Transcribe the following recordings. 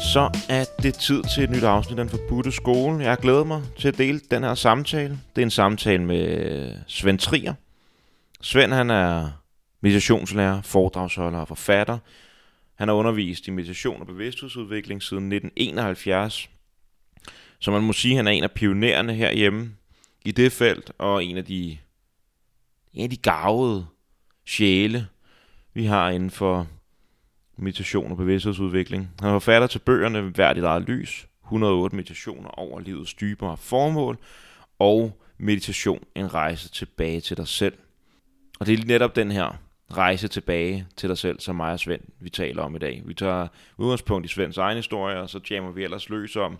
Så er det tid til et nyt afsnit af Den Forbudte Skole. Jeg glæder mig til at dele den her samtale. Det er en samtale med Svend Trier. Svend han er meditationslærer, foredragsholder og forfatter. Han har undervist i meditation og bevidsthedsudvikling siden 1971. Så man må sige, at han er en af pionererne herhjemme i det felt, og en af de, en af de gavede sjæle, vi har inden for meditation og bevidsthedsudvikling. Han er forfatter til bøgerne Hvert dit eget lys, 108 meditationer over livets dybere formål, og meditation en rejse tilbage til dig selv. Og det er netop den her rejse tilbage til dig selv, som mig og Svend, vi taler om i dag. Vi tager udgangspunkt i Svends egen historie, og så jammer vi ellers løs om,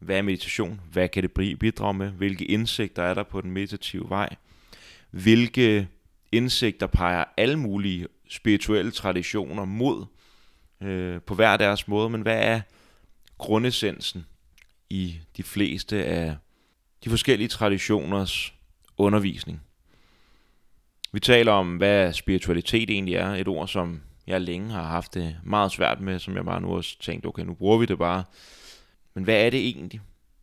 hvad er meditation? Hvad kan det bidrage med? Hvilke indsigter er der på den meditative vej? Hvilke indsigter peger alle mulige spirituelle traditioner mod øh, på hver deres måde, men hvad er grundessensen i de fleste af de forskellige traditioners undervisning? Vi taler om, hvad spiritualitet egentlig er, et ord, som jeg længe har haft det meget svært med, som jeg bare nu har tænkt, okay, nu bruger vi det bare. Men hvad er det egentlig?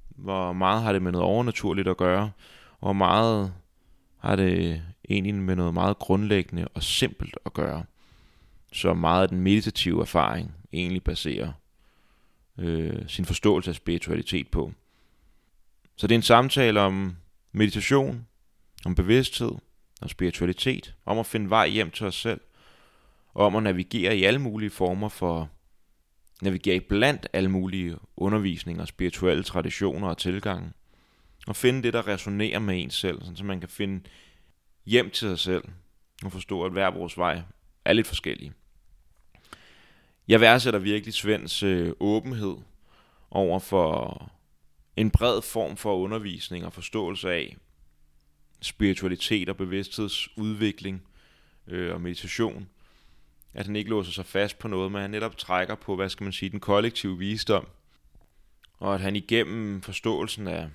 Hvor meget har det med noget overnaturligt at gøre? Og hvor meget har det egentlig med noget meget grundlæggende og simpelt at gøre? Så meget af den meditative erfaring egentlig baserer øh, sin forståelse af spiritualitet på. Så det er en samtale om meditation, om bevidsthed, om spiritualitet, om at finde vej hjem til os selv, og om at navigere i alle mulige former for navigere blandt alle mulige undervisninger, spirituelle traditioner og tilgange, og finde det, der resonerer med ens selv, så man kan finde hjem til sig selv, og forstå, at hver vores vej er lidt forskellige. Jeg værdsætter virkelig Svends øh, åbenhed over for en bred form for undervisning og forståelse af spiritualitet og bevidsthedsudvikling øh, og meditation – at han ikke låser sig fast på noget, men han netop trækker på, hvad skal man sige, den kollektive visdom. Og at han igennem forståelsen af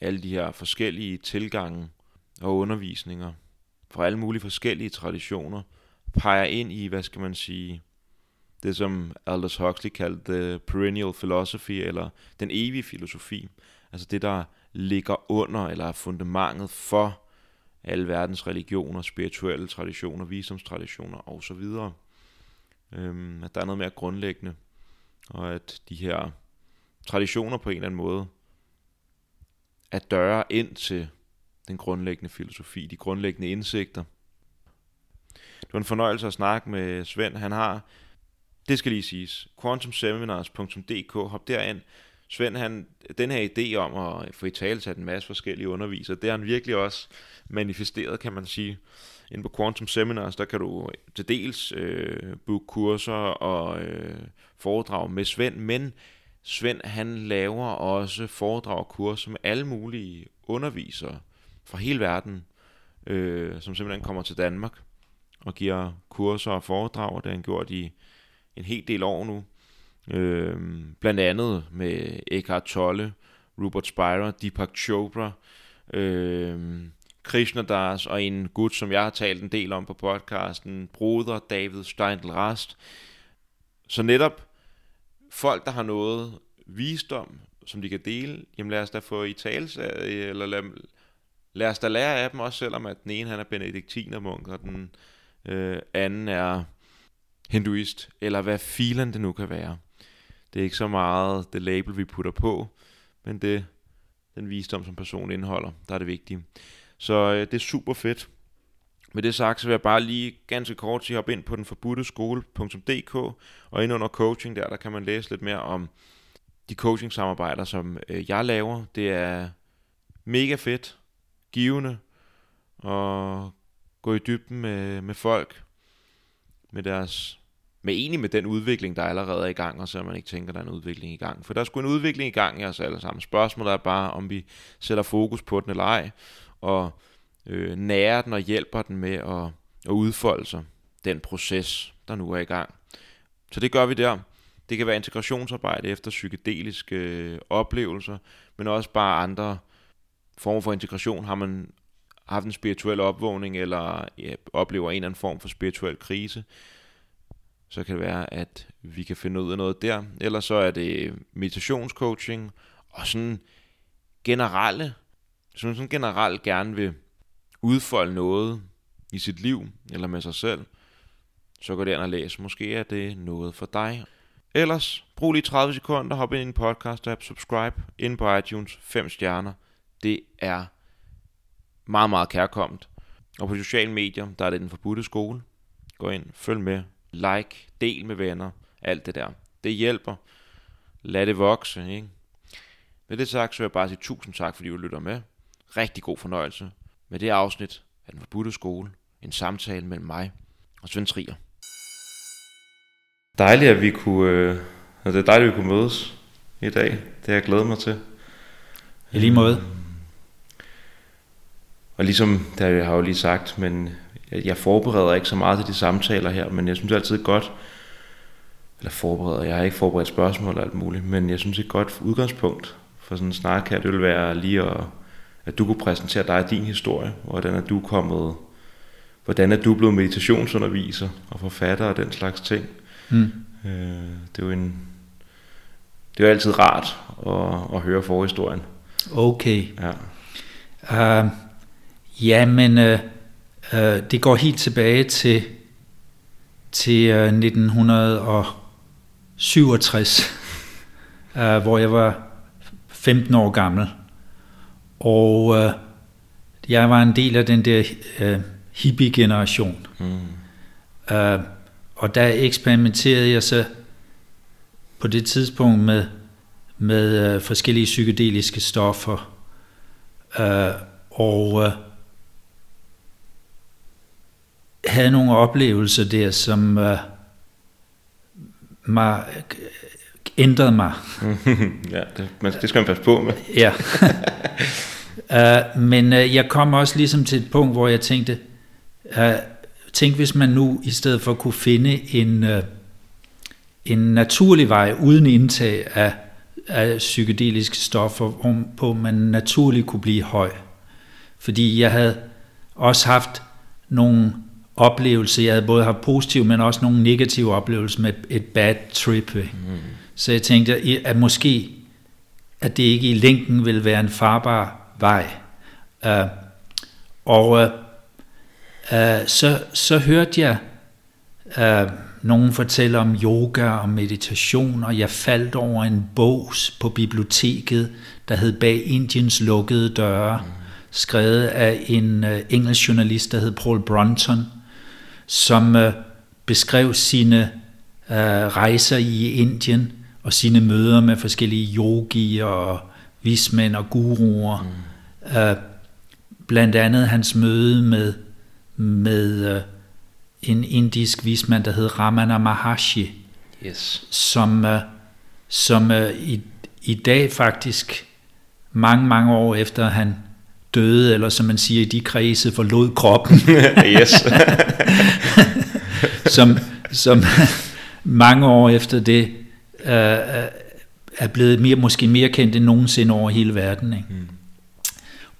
alle de her forskellige tilgange og undervisninger fra alle mulige forskellige traditioner, peger ind i, hvad skal man sige, det som Aldous Huxley kaldte the perennial philosophy, eller den evige filosofi. Altså det, der ligger under, eller er fundamentet for alle verdens religioner, spirituelle traditioner, visdomstraditioner osv. Øhm, at der er noget mere grundlæggende, og at de her traditioner på en eller anden måde er døre ind til den grundlæggende filosofi, de grundlæggende indsigter. Det var en fornøjelse at snakke med Svend. Han har, det skal lige siges, quantumseminars.dk, hop derind, Svend, han, den her idé om at få i tale en masse forskellige undervisere, det har han virkelig også manifesteret, kan man sige. Inden på Quantum Seminars, der kan du til dels øh, booke kurser og øh, foredrag med Svend, men Svend han laver også foredrag og kurser med alle mulige undervisere fra hele verden, øh, som simpelthen kommer til Danmark og giver kurser og foredrag, det har han gjort i en hel del år nu. Øh, blandt andet med Eckhart Tolle, Rupert Spira, Deepak Chopra, øh, Krishna Das og en gut, som jeg har talt en del om på podcasten, Broder David Steindl Rast. Så netop folk, der har noget visdom, som de kan dele, jamen lad os da få i tale, øh, eller lad, lad os da lære af dem også, selvom at den ene han er benediktinermunk, og den øh, anden er hinduist, eller hvad filen det nu kan være. Det er ikke så meget det label, vi putter på, men det den visdom, som personen indeholder, der er det vigtige. Så øh, det er super fedt. Med det sagt, så vil jeg bare lige ganske kort sige, hoppe ind på den forbudte skole.dk, og ind under coaching der, der kan man læse lidt mere om de coaching-samarbejder, som øh, jeg laver. Det er mega fedt, givende, og gå i dybden med, med folk, med deres med enig med den udvikling, der allerede er i gang, og så man ikke tænker, der er en udvikling i gang. For der er sgu en udvikling i gang i os alle sammen. Spørgsmålet er bare, om vi sætter fokus på den eller ej, og øh, nærer den og hjælper den med at, at udfolde sig, den proces, der nu er i gang. Så det gør vi der. Det kan være integrationsarbejde efter psykedeliske øh, oplevelser, men også bare andre form for integration. Har man haft en spirituel opvågning, eller ja, oplever en eller anden form for spirituel krise, så kan det være, at vi kan finde ud af noget der. Ellers så er det meditationscoaching og sådan generelle, som sådan generelt gerne vil udfolde noget i sit liv eller med sig selv, så gå derind og læs. Måske er det noget for dig. Ellers, brug lige 30 sekunder, hop ind i en podcast app, subscribe ind på iTunes, 5 stjerner. Det er meget, meget kærkommet. Og på sociale medier, der er det den forbudte skole. Gå ind, følg med, like, del med venner, alt det der. Det hjælper. Lad det vokse, ikke? Med det sagt, så vil jeg bare sige tusind tak, fordi du lytter med. Rigtig god fornøjelse med det afsnit af Den Forbudte Skole. En samtale mellem mig og Svend Trier. Dejligt, at vi kunne, øh, det er dejligt, at vi kunne mødes i dag. Det har jeg glædet mig til. I lige måde. Og ligesom, det har jeg jo lige sagt, men jeg forbereder ikke så meget til de samtaler her, men jeg synes altid godt, eller forbereder, jeg har ikke forberedt spørgsmål og alt muligt, men jeg synes et godt udgangspunkt for sådan en snak her, det vil være lige at, at du kunne præsentere dig din historie, hvordan er du kommet, hvordan er du blevet meditationsunderviser og forfatter og den slags ting. Mm. Øh, det er jo en, det er jo altid rart at, at høre forhistorien. Okay. Ja. Uh, ja, men uh, uh, det går helt tilbage til, til uh, 1967, uh, hvor jeg var 15 år gammel. Og uh, jeg var en del af den der uh, hippie-generation. Mm. Uh, og der eksperimenterede jeg så på det tidspunkt med, med uh, forskellige psykedeliske stoffer. Uh, og uh, havde nogle oplevelser der, som uh, mig, ændrede mig. ja, det, men det skal man passe på med. ja. uh, men uh, jeg kom også ligesom til et punkt, hvor jeg tænkte, uh, tænk hvis man nu i stedet for kunne finde en, uh, en naturlig vej uden indtag af, af psykedeliske stoffer, hvor man naturligt kunne blive høj. Fordi jeg havde også haft nogle oplevelser, jeg havde både haft positive, men også nogle negative oplevelser med et bad trip. Mm. Så jeg tænkte, at måske, at det ikke i længden vil være en farbar vej. Uh, og uh, uh, så, så hørte jeg uh, nogen fortælle om yoga og meditation, og jeg faldt over en bog på biblioteket, der hed Bag Indiens lukkede døre, mm. skrevet af en uh, engelsk journalist, der hed Paul Brunton, som uh, beskrev sine uh, rejser i Indien, og sine møder med forskellige yogier og vismænd og guruer. Mm. Uh, blandt andet hans møde med, med uh, en indisk vismand, der hed Ramana Maharshi, yes. som, som i, i dag faktisk, mange, mange år efter han døde, eller som man siger i de kredse, forlod kroppen. yes. som, som mange år efter det øh, er blevet mere, måske mere kendt end nogensinde over hele verden. Ikke? Mm.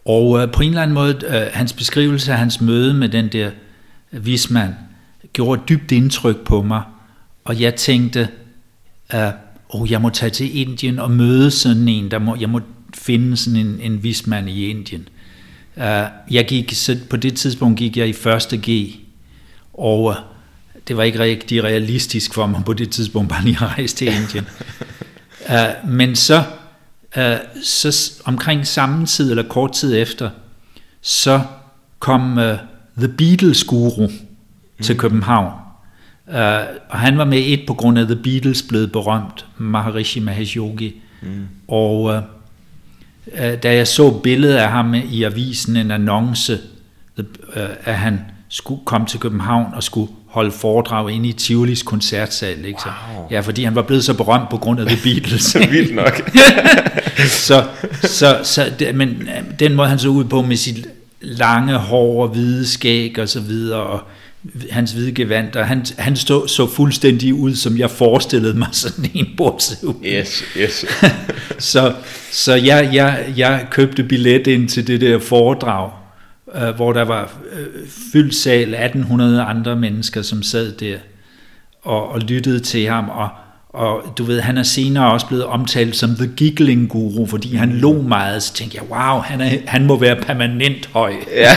Og øh, på en eller anden måde, øh, hans beskrivelse af hans møde med den der vismand, gjorde et dybt indtryk på mig, og jeg tænkte, øh, oh, jeg må tage til Indien og møde sådan en, der må, jeg må finde sådan en, en vismand i Indien. Uh, jeg gik, så på det tidspunkt gik jeg i første G, og uh, det var ikke rigtig realistisk for mig på det tidspunkt bare lige at rejse til Indien. uh, men så, uh, så omkring samme tid eller kort tid efter, så kom uh, The Beatles guru mm. til København. Uh, og han var med et på grund af The Beatles blevet berømt, Maharishi Mahesh Yogi. Mm. Og uh, da jeg så billedet af ham i avisen, en annonce, at han skulle komme til København og skulle holde foredrag inde i Tivolis koncertsal. Ikke? Så, wow. Ja, fordi han var blevet så berømt på grund af The Beatles. Vildt nok. så, så, så det, men den måde han så ud på med sit lange hår og hvide skæg og så videre, og hans hvide gevand, og han, han stod så fuldstændig ud, som jeg forestillede mig sådan en ud. Yes, yes. så så jeg, jeg, jeg købte billet ind til det der foredrag, øh, hvor der var øh, fyldt sal 1800 andre mennesker, som sad der. og, og lyttede til ham, og, og du ved, han er senere også blevet omtalt som the giggling guru, fordi han lå meget, så tænkte jeg, wow, han, er, han må være permanent høj. Ja.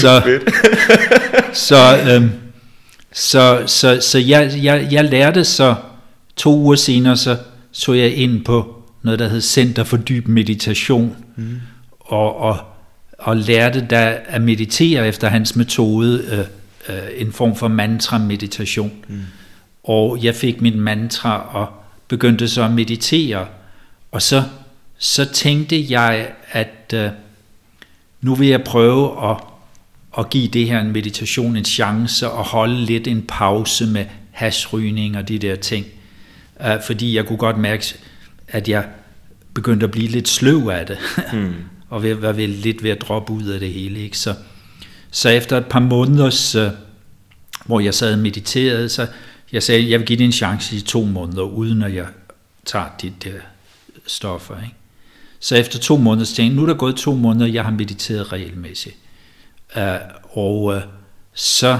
så, så, øhm, så, så, så jeg, jeg, jeg lærte så, to uger senere, så så jeg ind på noget, der hed Center for Dyb Meditation, mm. og, og, og lærte da at meditere efter hans metode, øh, øh, en form for mantra-meditation. Mm. Og jeg fik min mantra og begyndte så at meditere, og så, så tænkte jeg, at øh, nu vil jeg prøve at, at give det her en meditation en chance og holde lidt en pause med hasrygning og de der ting. Uh, fordi jeg kunne godt mærke, at jeg begyndte at blive lidt sløv af det, mm. og var ved, lidt ved at droppe ud af det hele. Ikke? Så, så efter et par måneder, øh, hvor jeg sad og mediterede, så jeg sagde, jeg vil give det en chance i to måneder, uden at jeg tager de der stoffer. Ikke? Så efter to måneder, så tænkte jeg, nu er der gået to måneder, jeg har mediteret regelmæssigt. Uh, og uh, så,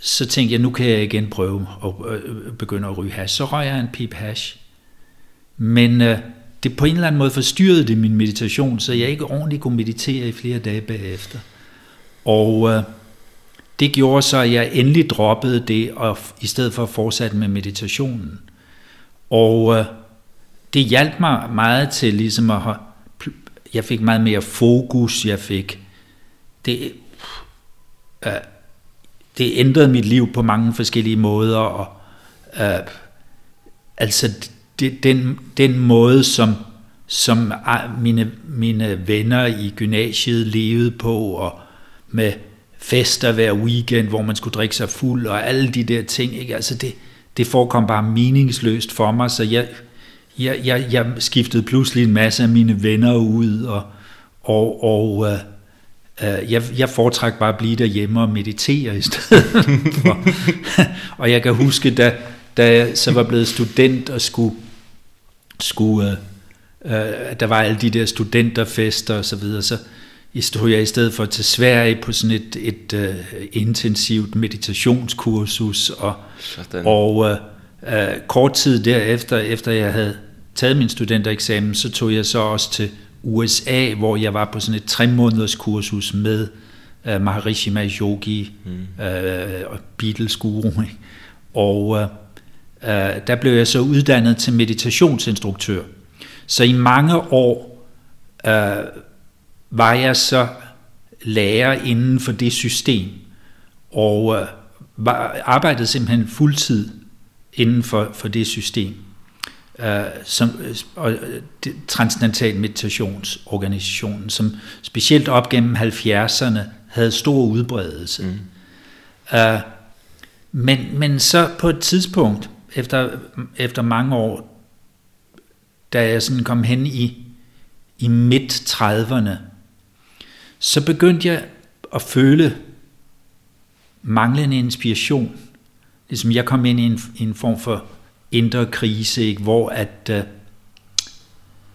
så tænkte jeg, nu kan jeg igen prøve at uh, begynde at ryge hash. Så røg jeg en pip hash. Men uh, det på en eller anden måde forstyrrede det min meditation, så jeg ikke ordentligt kunne meditere i flere dage bagefter. Og øh, det gjorde så, at jeg endelig droppede det, og i stedet for fortsatte med meditationen. Og øh, det hjalp mig meget til ligesom at have, jeg fik meget mere fokus, jeg fik, det, øh, det ændrede mit liv på mange forskellige måder, og øh, altså det, den, den måde, som, som ah, mine, mine venner i gymnasiet levede på, og med fester hver weekend, hvor man skulle drikke sig fuld, og alle de der ting, ikke? Altså det, det forekom bare meningsløst for mig, så jeg, jeg, jeg, jeg skiftede pludselig en masse af mine venner ud, og, og, og øh, øh, jeg, jeg foretræk bare at blive derhjemme og meditere i stedet for. og jeg kan huske, da, da jeg så var blevet student og skulle, skulle øh, øh, der var alle de der studenterfester og så videre, så stod jeg i stedet for til Sverige på sådan et, et uh, intensivt meditationskursus, og, sådan. og uh, uh, kort tid derefter, efter jeg havde taget min studentereksamen, så tog jeg så også til USA, hvor jeg var på sådan et tre måneders kursus med uh, Maharishi Mahesh Yogi, mm. uh, Beatles guru. Ikke? Og uh, uh, der blev jeg så uddannet til meditationsinstruktør. Så i mange år uh, var jeg så lærer inden for det system, og uh, var, arbejdede simpelthen fuldtid inden for, for det system uh, som, og Transcendental Meditationsorganisationen, som specielt op gennem 70'erne havde stor udbredelse. Mm. Uh, men, men så på et tidspunkt, efter, efter mange år, da jeg sådan kom hen i, i midt-30'erne, så begyndte jeg at føle manglende inspiration. Ligesom jeg kom ind i en, en form for indre krise, ikke? hvor at... Øh,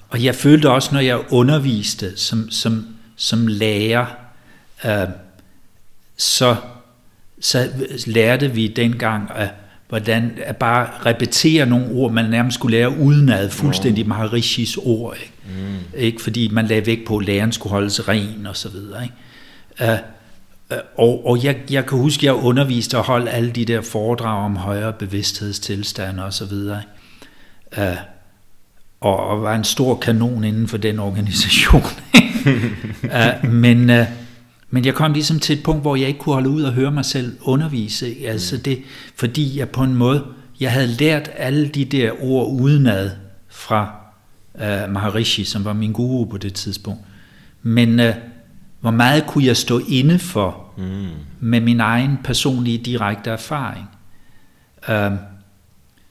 og jeg følte også, når jeg underviste som, som, som lærer, øh, så, så lærte vi dengang, at, hvordan at bare repetere nogle ord, man nærmest skulle lære udenad, fuldstændig Maharishis ord. Ikke? Mm. ikke? Fordi man lagde vægt på, at læreren skulle holdes ren og så videre. Ikke? Uh, og, og jeg, jeg kan huske, at jeg underviste og holdt alle de der foredrag om højere bevidsthedstilstande og så videre. Uh, og, og var en stor kanon inden for den organisation. uh, men, uh, men jeg kom ligesom til et punkt, hvor jeg ikke kunne holde ud og høre mig selv undervise. Altså mm. det, fordi jeg på en måde, jeg havde lært alle de der ord udenad fra uh, Maharishi, som var min guru på det tidspunkt. Men uh, hvor meget kunne jeg stå inde for mm. med min egen personlige direkte erfaring? Uh,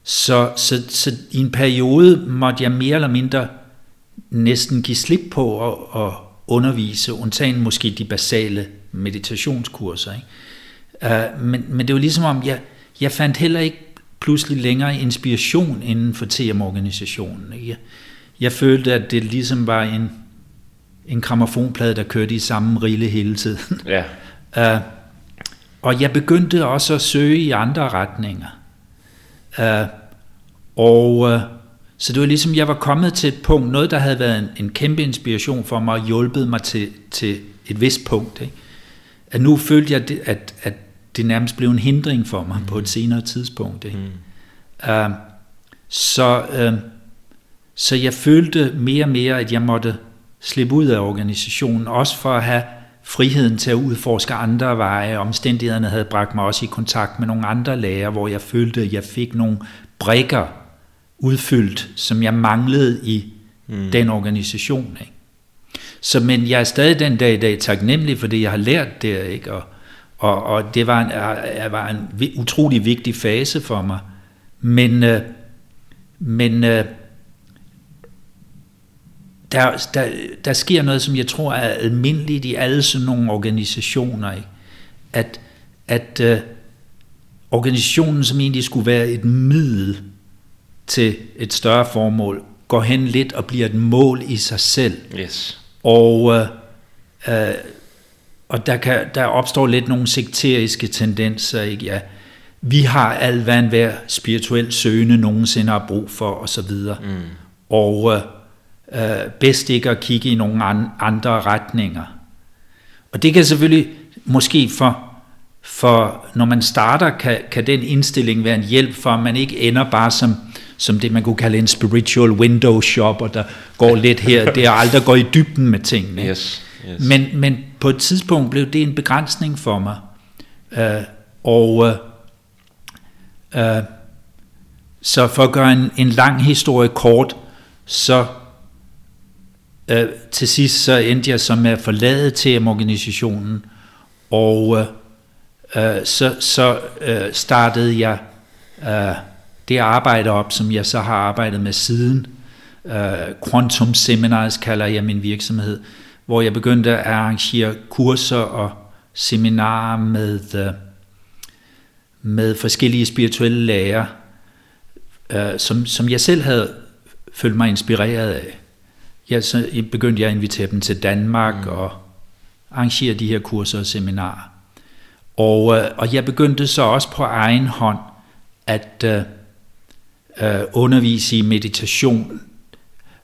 så, så, så i en periode måtte jeg mere eller mindre næsten give slip på at, at undervise, undtagen måske de basale meditationskurser. Ikke? Uh, men, men det var ligesom om, jeg, jeg fandt heller ikke pludselig længere inspiration inden for TM-organisationen. Jeg, jeg følte, at det ligesom var en en gramofonplade, der kørte i samme rille hele tiden. Ja. Uh, og jeg begyndte også at søge i andre retninger. Uh, og uh, så det var ligesom, jeg var kommet til et punkt, noget der havde været en, en kæmpe inspiration for mig, og hjulpet mig til, til et vist punkt. Ikke? At nu følte jeg, at, at, at det nærmest blev en hindring for mig mm. på et senere tidspunkt. Ikke? Mm. Uh, så, uh, så jeg følte mere og mere, at jeg måtte slippe ud af organisationen, også for at have friheden til at udforske andre veje. Omstændighederne havde bragt mig også i kontakt med nogle andre læger, hvor jeg følte, at jeg fik nogle brikker udfyldt, som jeg manglede i mm. den organisation. Ikke? Så, men jeg er stadig den dag i dag taknemmelig for det, jeg har lært der, ikke? Og, og, og det var en, er, var en utrolig vigtig fase for mig. Men, øh, men øh, der, der, der sker noget, som jeg tror er almindeligt i alle sådan nogle organisationer. Ikke? At, at øh, organisationen, som egentlig skulle være et middel til et større formål, går hen lidt og bliver et mål i sig selv. Yes. Og, øh, øh, og der, kan, der opstår lidt nogle sekteriske tendenser. Ikke? Ja, vi har alt, hvad enhver spirituel søgende nogensinde har brug for, osv. Mm. Og øh, øh, bedst ikke at kigge i nogle andre retninger. Og det kan selvfølgelig måske for, for når man starter, kan, kan den indstilling være en hjælp for, at man ikke ender bare som, som det, man kunne kalde en spiritual window shopper, der går lidt her, det er aldrig går i dybden med tingene. Yes, yes. Men, men på et tidspunkt blev det en begrænsning for mig. Uh, og uh, uh, så for at gøre en, en lang historie kort, så Øh, til sidst så endte jeg så med at forlade TM-organisationen, og øh, øh, så, så øh, startede jeg øh, det arbejde op, som jeg så har arbejdet med siden. Øh, Quantum Seminars kalder jeg min virksomhed, hvor jeg begyndte at arrangere kurser og seminarer med, øh, med forskellige spirituelle lærer, øh, som, som jeg selv havde følt mig inspireret af ja, så begyndte jeg at invitere dem til Danmark mm. og arrangere de her kurser og seminarer. Og, øh, og jeg begyndte så også på egen hånd at øh, øh, undervise i meditation,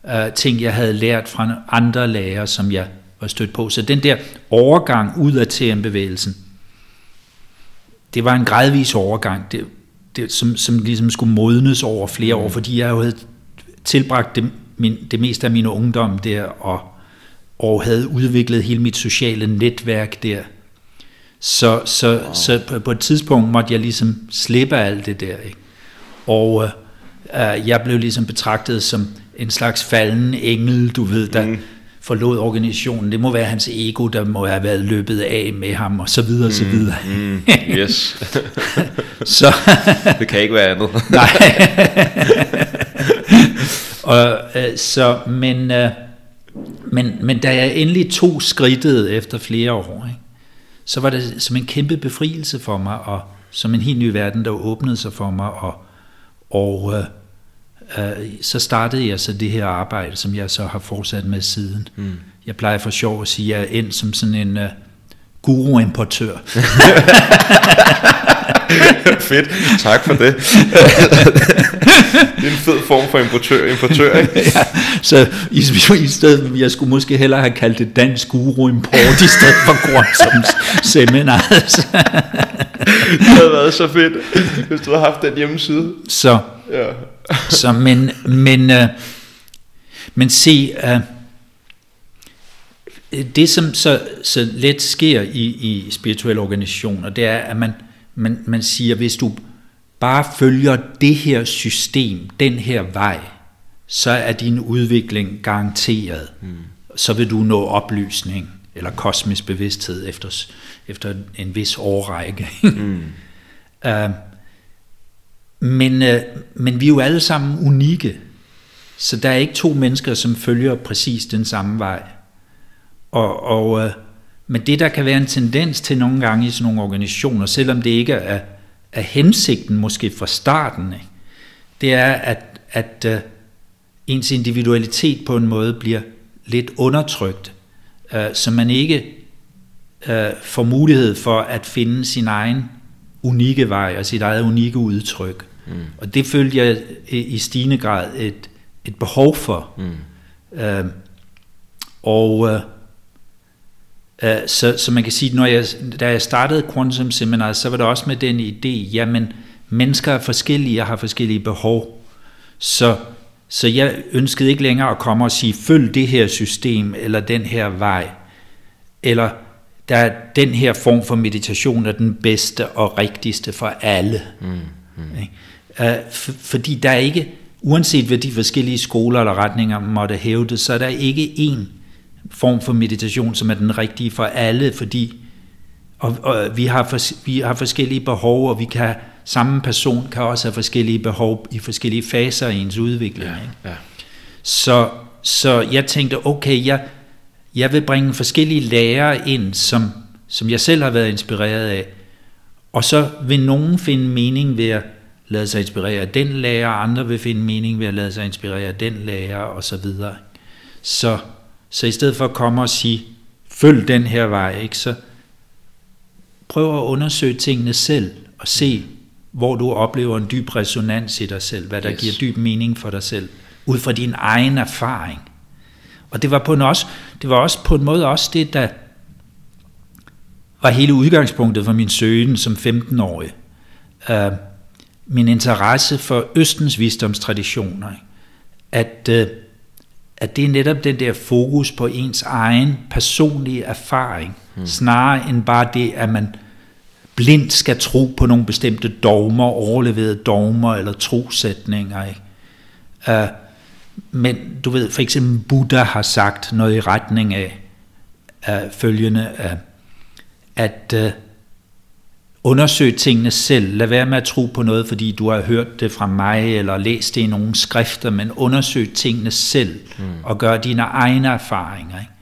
øh, ting jeg havde lært fra andre lærere, som jeg var stødt på. Så den der overgang ud af TM-bevægelsen, det var en gradvis overgang, det, det, som, som ligesom skulle modnes over flere år, mm. fordi jeg havde tilbragt det min, det meste af min ungdom der, og, og havde udviklet hele mit sociale netværk der. Så, så, wow. så på, på et tidspunkt måtte jeg ligesom slippe alt det der. Ikke? Og øh, jeg blev ligesom betragtet som en slags falden engel, du ved, der mm. forlod organisationen. Det må være hans ego, der må have været løbet af med ham, og så videre, og så mm, videre. Mm, yes. så, det kan ikke være andet. nej. Og, øh, så, men, øh, men, men da jeg endelig tog skridtet efter flere år, ikke, så var det som en kæmpe befrielse for mig, og som en helt ny verden, der åbnede sig for mig, og, og øh, øh, så startede jeg så det her arbejde, som jeg så har fortsat med siden. Mm. Jeg plejer for sjov at sige, at jeg er endt som sådan en uh, guru-importør. Fedt, tak for det. det er en fed form for importør, importør ikke? ja, så i, i stedet, jeg skulle måske hellere have kaldt det dansk guru import, i stedet for som seminar. det havde været så fedt, hvis du havde haft den hjemmeside. Så, ja. så men, men, uh, men se, uh, det som så, så let sker i, i spirituelle organisationer, det er, at man, man, man siger, hvis du bare følger det her system, den her vej, så er din udvikling garanteret. Mm. Så vil du nå oplysning eller kosmisk bevidsthed efter, efter en vis årrække. mm. uh, men, uh, men vi er jo alle sammen unikke, så der er ikke to mennesker, som følger præcis den samme vej. Og, og, uh, men det, der kan være en tendens til nogle gange i sådan nogle organisationer, selvom det ikke er, er hensigten måske fra starten, ikke? det er, at, at uh, ens individualitet på en måde bliver lidt undertrykt, uh, så man ikke øh, får mulighed for at finde sin egen unikke vej og sit eget unikke udtryk. Mm. Og det følte jeg i stigende grad et, et behov for. Mm. Øh, og øh, så, så man kan sige, når jeg, da jeg startede Quantum Seminar, så var det også med den idé, jamen mennesker er forskellige og har forskellige behov. Så, så jeg ønskede ikke længere at komme og sige, følg det her system eller den her vej. Eller der er den her form for meditation er den bedste og rigtigste for alle. Mm, mm. Uh, for, fordi der er ikke, uanset hvad de forskellige skoler eller retninger måtte hævde, så er der ikke en form for meditation, som er den rigtige for alle, fordi og, og vi, har for, vi har forskellige behov, og vi kan samme person kan også have forskellige behov i forskellige faser i ens udvikling. Ja, ikke? Ja. Så, så jeg tænkte, okay, jeg, jeg vil bringe forskellige lærere ind, som, som jeg selv har været inspireret af, og så vil nogen finde mening ved at lade sig inspirere af den lærer, andre vil finde mening ved at lade sig inspirere af den lærer, og så videre. Så, så i stedet for at komme og sige, følg den her vej, ikke, så prøv at undersøge tingene selv, og se, hvor du oplever en dyb resonans i dig selv, hvad der yes. giver dyb mening for dig selv, ud fra din egen erfaring. Og det var på en, også, det var også på en måde også det, der var hele udgangspunktet for min søgen som 15-årig. Uh, min interesse for Østens visdomstraditioner. At, uh, at det er netop den der fokus på ens egen personlige erfaring, hmm. snarere end bare det, at man blindt skal tro på nogle bestemte dogmer, overleverede dogmer eller trosætninger. Ikke? Uh, men du ved, for eksempel Buddha har sagt noget i retning af, af følgende, af, at uh, undersøge tingene selv. Lad være med at tro på noget, fordi du har hørt det fra mig, eller læst det i nogle skrifter, men undersøg tingene selv, mm. og gør dine egne erfaringer. Ikke?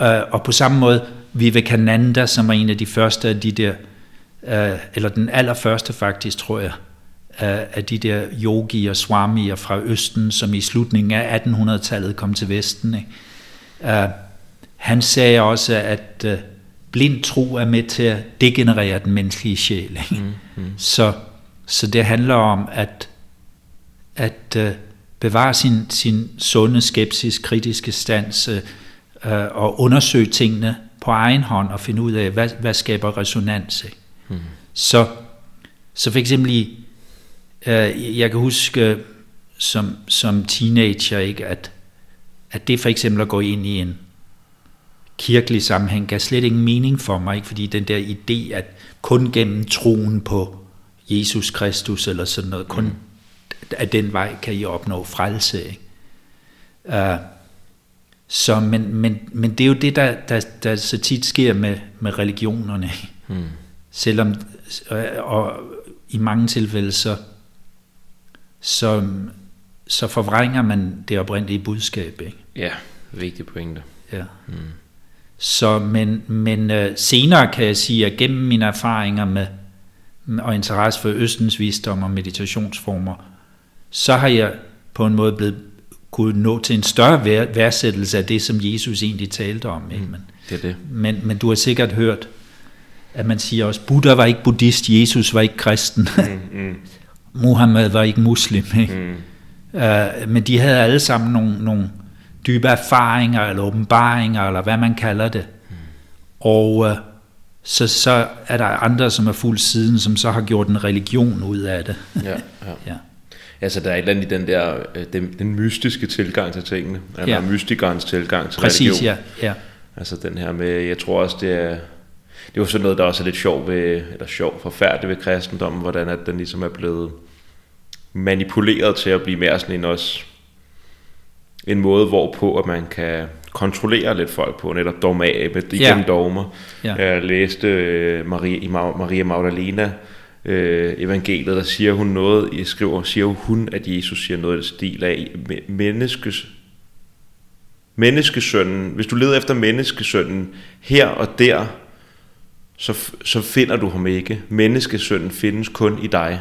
Uh, og på samme måde, Vivekananda, som var en af de første af de der uh, eller den allerførste faktisk, tror jeg, af, af de der yogier, swamier fra Østen, som i slutningen af 1800-tallet kom til Vesten. Ikke? Uh, han sagde også, at uh, blind tro er med til at degenerere den menneskelige sjæl. Ikke? Mm, mm. Så, så det handler om at, at uh, bevare sin, sin sunde skepsis, kritiske stans, uh, og undersøge tingene på egen hånd og finde ud af, hvad, hvad skaber resonans. Ikke? Mm. Så, så for eksempel i, øh, jeg kan huske som, som teenager, ikke, at, at det for eksempel at gå ind i en kirkelig sammenhæng gav slet ingen mening for mig, ikke? fordi den der idé, at kun gennem troen på Jesus Kristus eller sådan noget, kun mm. af den vej kan I opnå frelse. Ikke? Uh, så, men, men, men det er jo det, der, der, der så tit sker med, med religionerne. Mm. Selvom, og i mange tilfælde, så, så, så forvrænger man det oprindelige budskab. Ikke? Ja, vigtig pointe. Ja. Mm. Så, men, men uh, senere kan jeg sige, at gennem mine erfaringer med, og interesse for Østens visdom og meditationsformer, så har jeg på en måde blevet kunne nå til en større vær, værdsættelse af det, som Jesus egentlig talte om. Ikke? Men, det er det. Men, men du har sikkert hørt, at man siger også, Buddha var ikke buddhist, Jesus var ikke kristen, mm, mm. Muhammed var ikke muslim. Ikke? Mm. Uh, men de havde alle sammen nogle, nogle dybe erfaringer, eller åbenbaringer, eller hvad man kalder det. Mm. Og uh, så, så er der andre, som er fuld siden, som så har gjort en religion ud af det. ja, ja. ja. Altså der er et eller andet i den der, øh, den, den mystiske tilgang til tingene, eller ja. mystikernes tilgang til Præcis, religion. ja. ja. Altså den her med, jeg tror også, det er, det var sådan noget, der også er lidt sjov ved, eller sjov, forfærdeligt ved kristendommen, hvordan at den ligesom er blevet manipuleret til at blive mere sådan en også en måde, hvorpå at man kan kontrollere lidt folk på, netop dogma med igennem ja. dogmer. Ja. Jeg læste øh, Maria, i Maria Magdalena øh, evangeliet, der siger hun noget, jeg skriver, siger hun, at Jesus siger noget af stil af, menneskes, menneskesønnen, hvis du leder efter menneskesønnen her og der, så, så finder du ham ikke. Menneskesønnen findes kun i dig.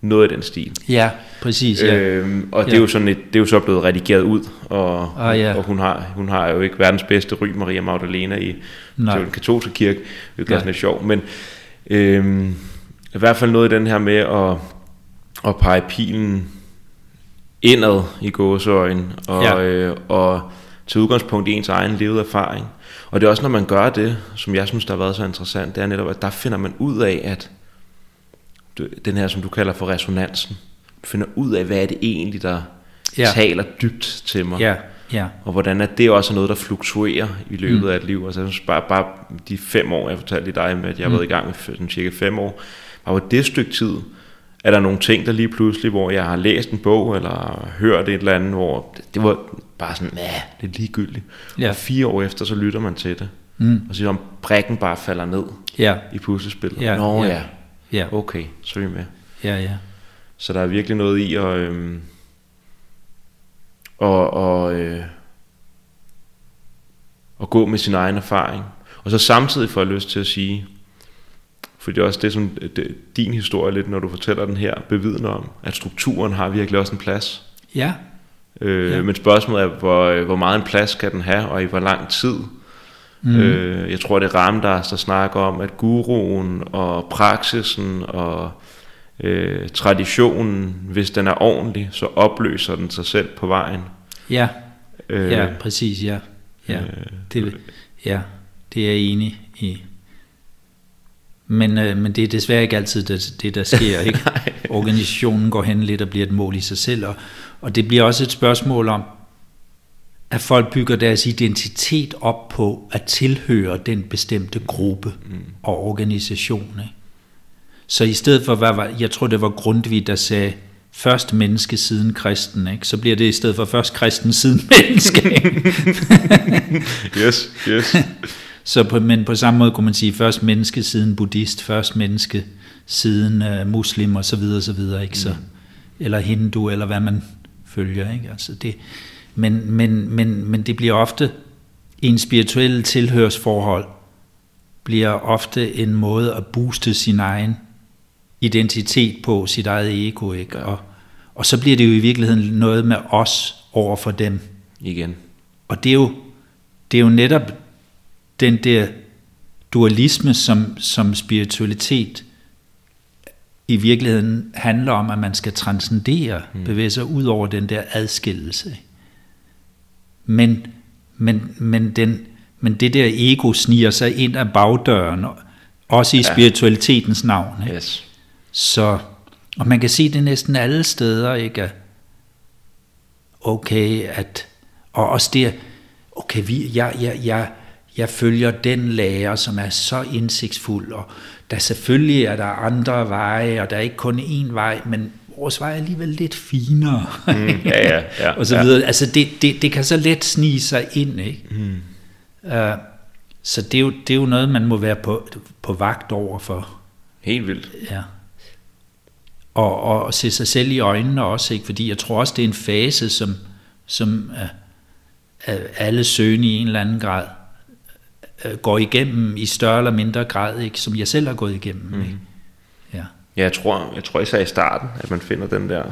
Noget af den stil. Ja, præcis. Ja. Øhm, og det, Ja. er jo sådan et, det er jo så blevet redigeret ud, og, Ah, ja. og hun, har, hun har jo ikke verdens bedste ry, Maria Magdalena, i Nej. den katolske kirke, hvilket er sådan lidt sjovt. Men øhm, i hvert fald noget i den her med at, at pege pilen indad i gåseøjen, og, Ja. øh, og til udgangspunkt i ens egen levede erfaring. Og det er også, når man gør det, som jeg synes, der har været så interessant, det er netop, at der finder man ud af, at den her, som du kalder for resonansen, du finder ud af, hvad er det egentlig, der Ja. taler dybt til mig. Ja, ja. Og hvordan at det også er noget, der fluktuerer i løbet Mm. af et liv. Altså jeg synes bare, bare de fem år, jeg fortalte dig med, at jeg har Mm. været i gang med sådan cirka fem år, bare på det stykke tid, er der nogle ting, der lige pludselig, hvor jeg har læst en bog, eller hørt et eller andet, hvor det, det var bare sådan, ja, det er ligegyldigt. Ja. Og fire år efter, så lytter man til det. Mm. Og så om brækken bare falder ned Ja, i puslespillet. Ja, Nå ja. ja. Ja, okay, så er vi med. ja, ja. Så der er virkelig noget i at, øhm, og, og, øh, at gå med sin egen erfaring. Og så samtidig får jeg lyst til at sige, for det er også det, som det, din historie lidt, når du fortæller den her, bevidner om, at strukturen har virkelig også en plads. Ja, Øh, Ja. Men spørgsmålet er, hvor, hvor meget en plads skal den have, og i hvor lang tid. Mm. Øh, jeg tror, det er Ramdas, der snakker om, at guruen og praksisen og øh, traditionen, hvis den er ordentlig, så opløser den sig selv på vejen. ja, Øh, ja, præcis, ja. Ja, øh, det, ja, det er jeg enig i. Men, øh, men det er desværre ikke altid det, det der sker. Ikke? Organisationen går hen lidt og bliver et mål i sig selv. Og, og det bliver også et spørgsmål om, at folk bygger deres identitet op på at tilhøre den bestemte gruppe Mm. og organisation. Ikke? Så i stedet for, hvad var, jeg tror det var Grundtvig, der sagde, først menneske siden kristen, ikke? så bliver det i stedet for først kristen siden menneske. Yes, yes. Så på, men på samme måde kunne man sige, først menneske siden buddhist, først menneske siden uh, muslim og så videre, så videre, ikke? Så, eller hindu, eller hvad man følger, ikke? Altså det, men, men, men, men det bliver ofte, en spirituel tilhørsforhold, bliver ofte en måde at booste sin egen identitet på, sit eget ego, ikke? Og, og så bliver det jo i virkeligheden noget med os over for dem. Igen. Og det er jo, det er jo netop den der dualisme, som, som spiritualitet i virkeligheden handler om, at man skal transcendere, mm. bevæge sig ud over den der adskillelse. Men, men, men, den, men det der ego sniger sig ind af bagdøren, også i Ja. spiritualitetens navn. Ikke? Yes. Så, og man kan se det næsten alle steder, ikke? Okay, at, og også det, okay, vi, jeg, jeg, jeg, jeg følger den lærer, som er så indsigtsfuld, og der selvfølgelig er der andre veje, og der er ikke kun én vej, men vores vej er alligevel lidt finere. Mm, ja, ja, ja. og så ja. videre. Altså det, det, det kan så let snige sig ind, ikke? Mm. Uh, så det er, jo, det er jo noget, man må være på, på vagt over for. Helt vildt. Ja. Og, og, og se sig selv i øjnene også, ikke? fordi jeg tror også, det er en fase, som, som uh, uh, alle søgende i en eller anden grad uh, går igennem i større eller mindre grad, ikke? som jeg selv har gået igennem. Mm. Ikke? Ja. Jeg tror, jeg tror især i starten, at man finder den der...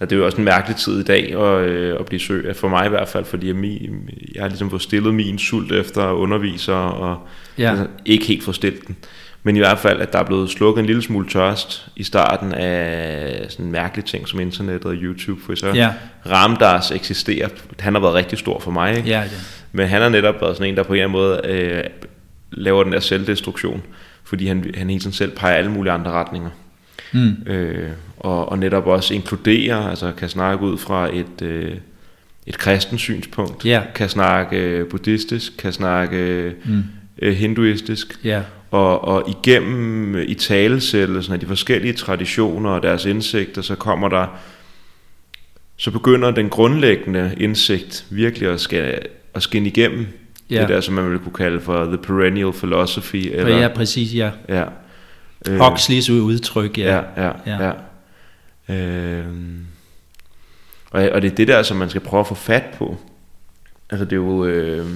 At det er jo også en mærkelig tid i dag at, øh, at blive søg, for mig i hvert fald, fordi jeg, min, jeg har ligesom fået stillet min sult efter at undervise, og Ja. altså, ikke helt få stillet den. Men i hvert fald, at der er blevet slukket en lille smule tørst i starten af sådan mærkelige ting som internet og YouTube, for så Ja. Ramdas eksisterer. Han har været rigtig stor for mig, ikke? Ja, ja. Men han har netop været sådan en, der på en eller anden måde øh, laver den der selvdestruktion, fordi han, han hele tiden selv peger alle mulige andre retninger. Mm. Øh, og, og netop også inkluderer, altså kan snakke ud fra et, øh, et kristent synspunkt, Ja. kan snakke øh, buddhistisk, kan snakke Mm. øh, hinduistisk, Ja. og, og igennem i talesættelsen af de forskellige traditioner og deres indsigter, så kommer der, så begynder den grundlæggende indsigt virkelig at, skal, at skinne igennem. Ja. Det der, som man ville kunne kalde for the perennial philosophy. Eller, ja, præcis, ja. ja. Øh, Huxleys udtryk, ja. Ja, ja, Ja. ja. Øhm, og, og det er det der, som man skal prøve at få fat på. Altså det er jo øh,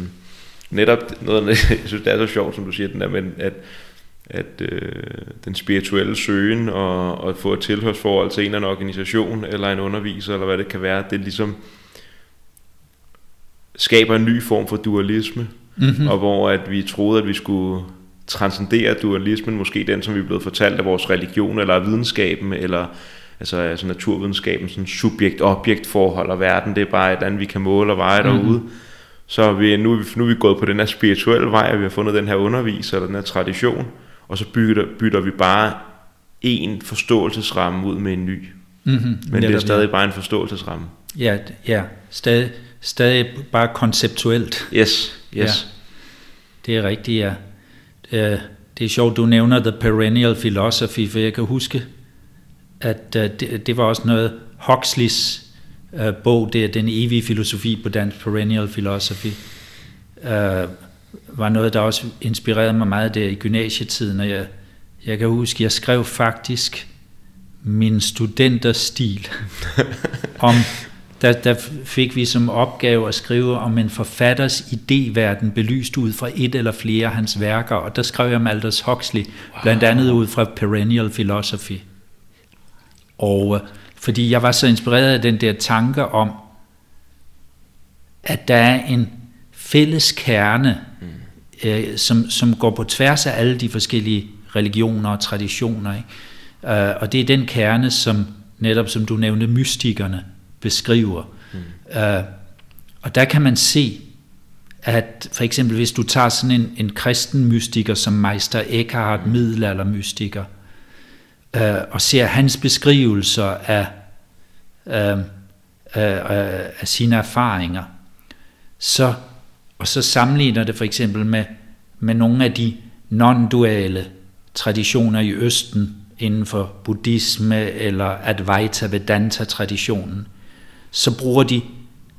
netop noget, jeg synes det er så sjovt, som du siger, den der, men at at øh, den spirituelle søgen og, og få et tilhørsforhold til en eller anden organisation eller en underviser eller hvad det kan være, det ligesom skaber en ny form for dualisme, mm-hmm. og hvor at vi troede, at vi skulle transcendere dualismen, måske den, som vi er blevet fortalt af vores religion eller af videnskaben, eller altså, altså naturvidenskaben, sådan subjekt-objekt forhold, og verden, det er bare et andet, vi kan måle og veje mm-hmm. derude. Så er vi, nu, vi, nu er vi gået på den her spirituelle vej, og vi har fundet den her underviser, eller den her tradition, og så bytter, bytter vi bare en forståelsesramme ud med en ny. Mm-hmm. Men det er stadig bare en forståelsesramme. Ja, ja. Stadig, stadig bare konceptuelt. Yes, yes. Ja. Det er rigtigt, ja. Det er sjovt, du nævner The Perennial Philosophy, for jeg kan huske, at øh, det, det var også noget Huxleys uh, bog, det er Den evige filosofi på dansk, Perennial Philosophy, uh, var noget, der også inspirerede mig meget der i gymnasietiden, og jeg, jeg kan huske, jeg skrev faktisk min studenterstil om der, der fik vi som opgave at skrive om en forfatters idéverden belyst ud fra et eller flere af hans værker, og der skrev jeg om Aldous Huxley, wow. blandt andet ud fra Perennial Philosophy. Og øh, fordi jeg var så inspireret af den der tanke om, at der er en fælles kerne, mm. øh, som, som går på tværs af alle de forskellige religioner og traditioner. Ikke? Uh, og det er den kerne, som netop som du nævnte, mystikerne beskriver. Mm. Uh, og der kan man se, at for eksempel hvis du tager sådan en, en kristen mystiker som Meister Eckhart, mm. middelaldermystiker, uh, og ser hans beskrivelser af, uh, uh, af sine erfaringer, så, og så sammenligner det for eksempel med, med nogle af de non-duale traditioner i Østen inden for buddhisme eller Advaita Vedanta-traditionen, så bruger de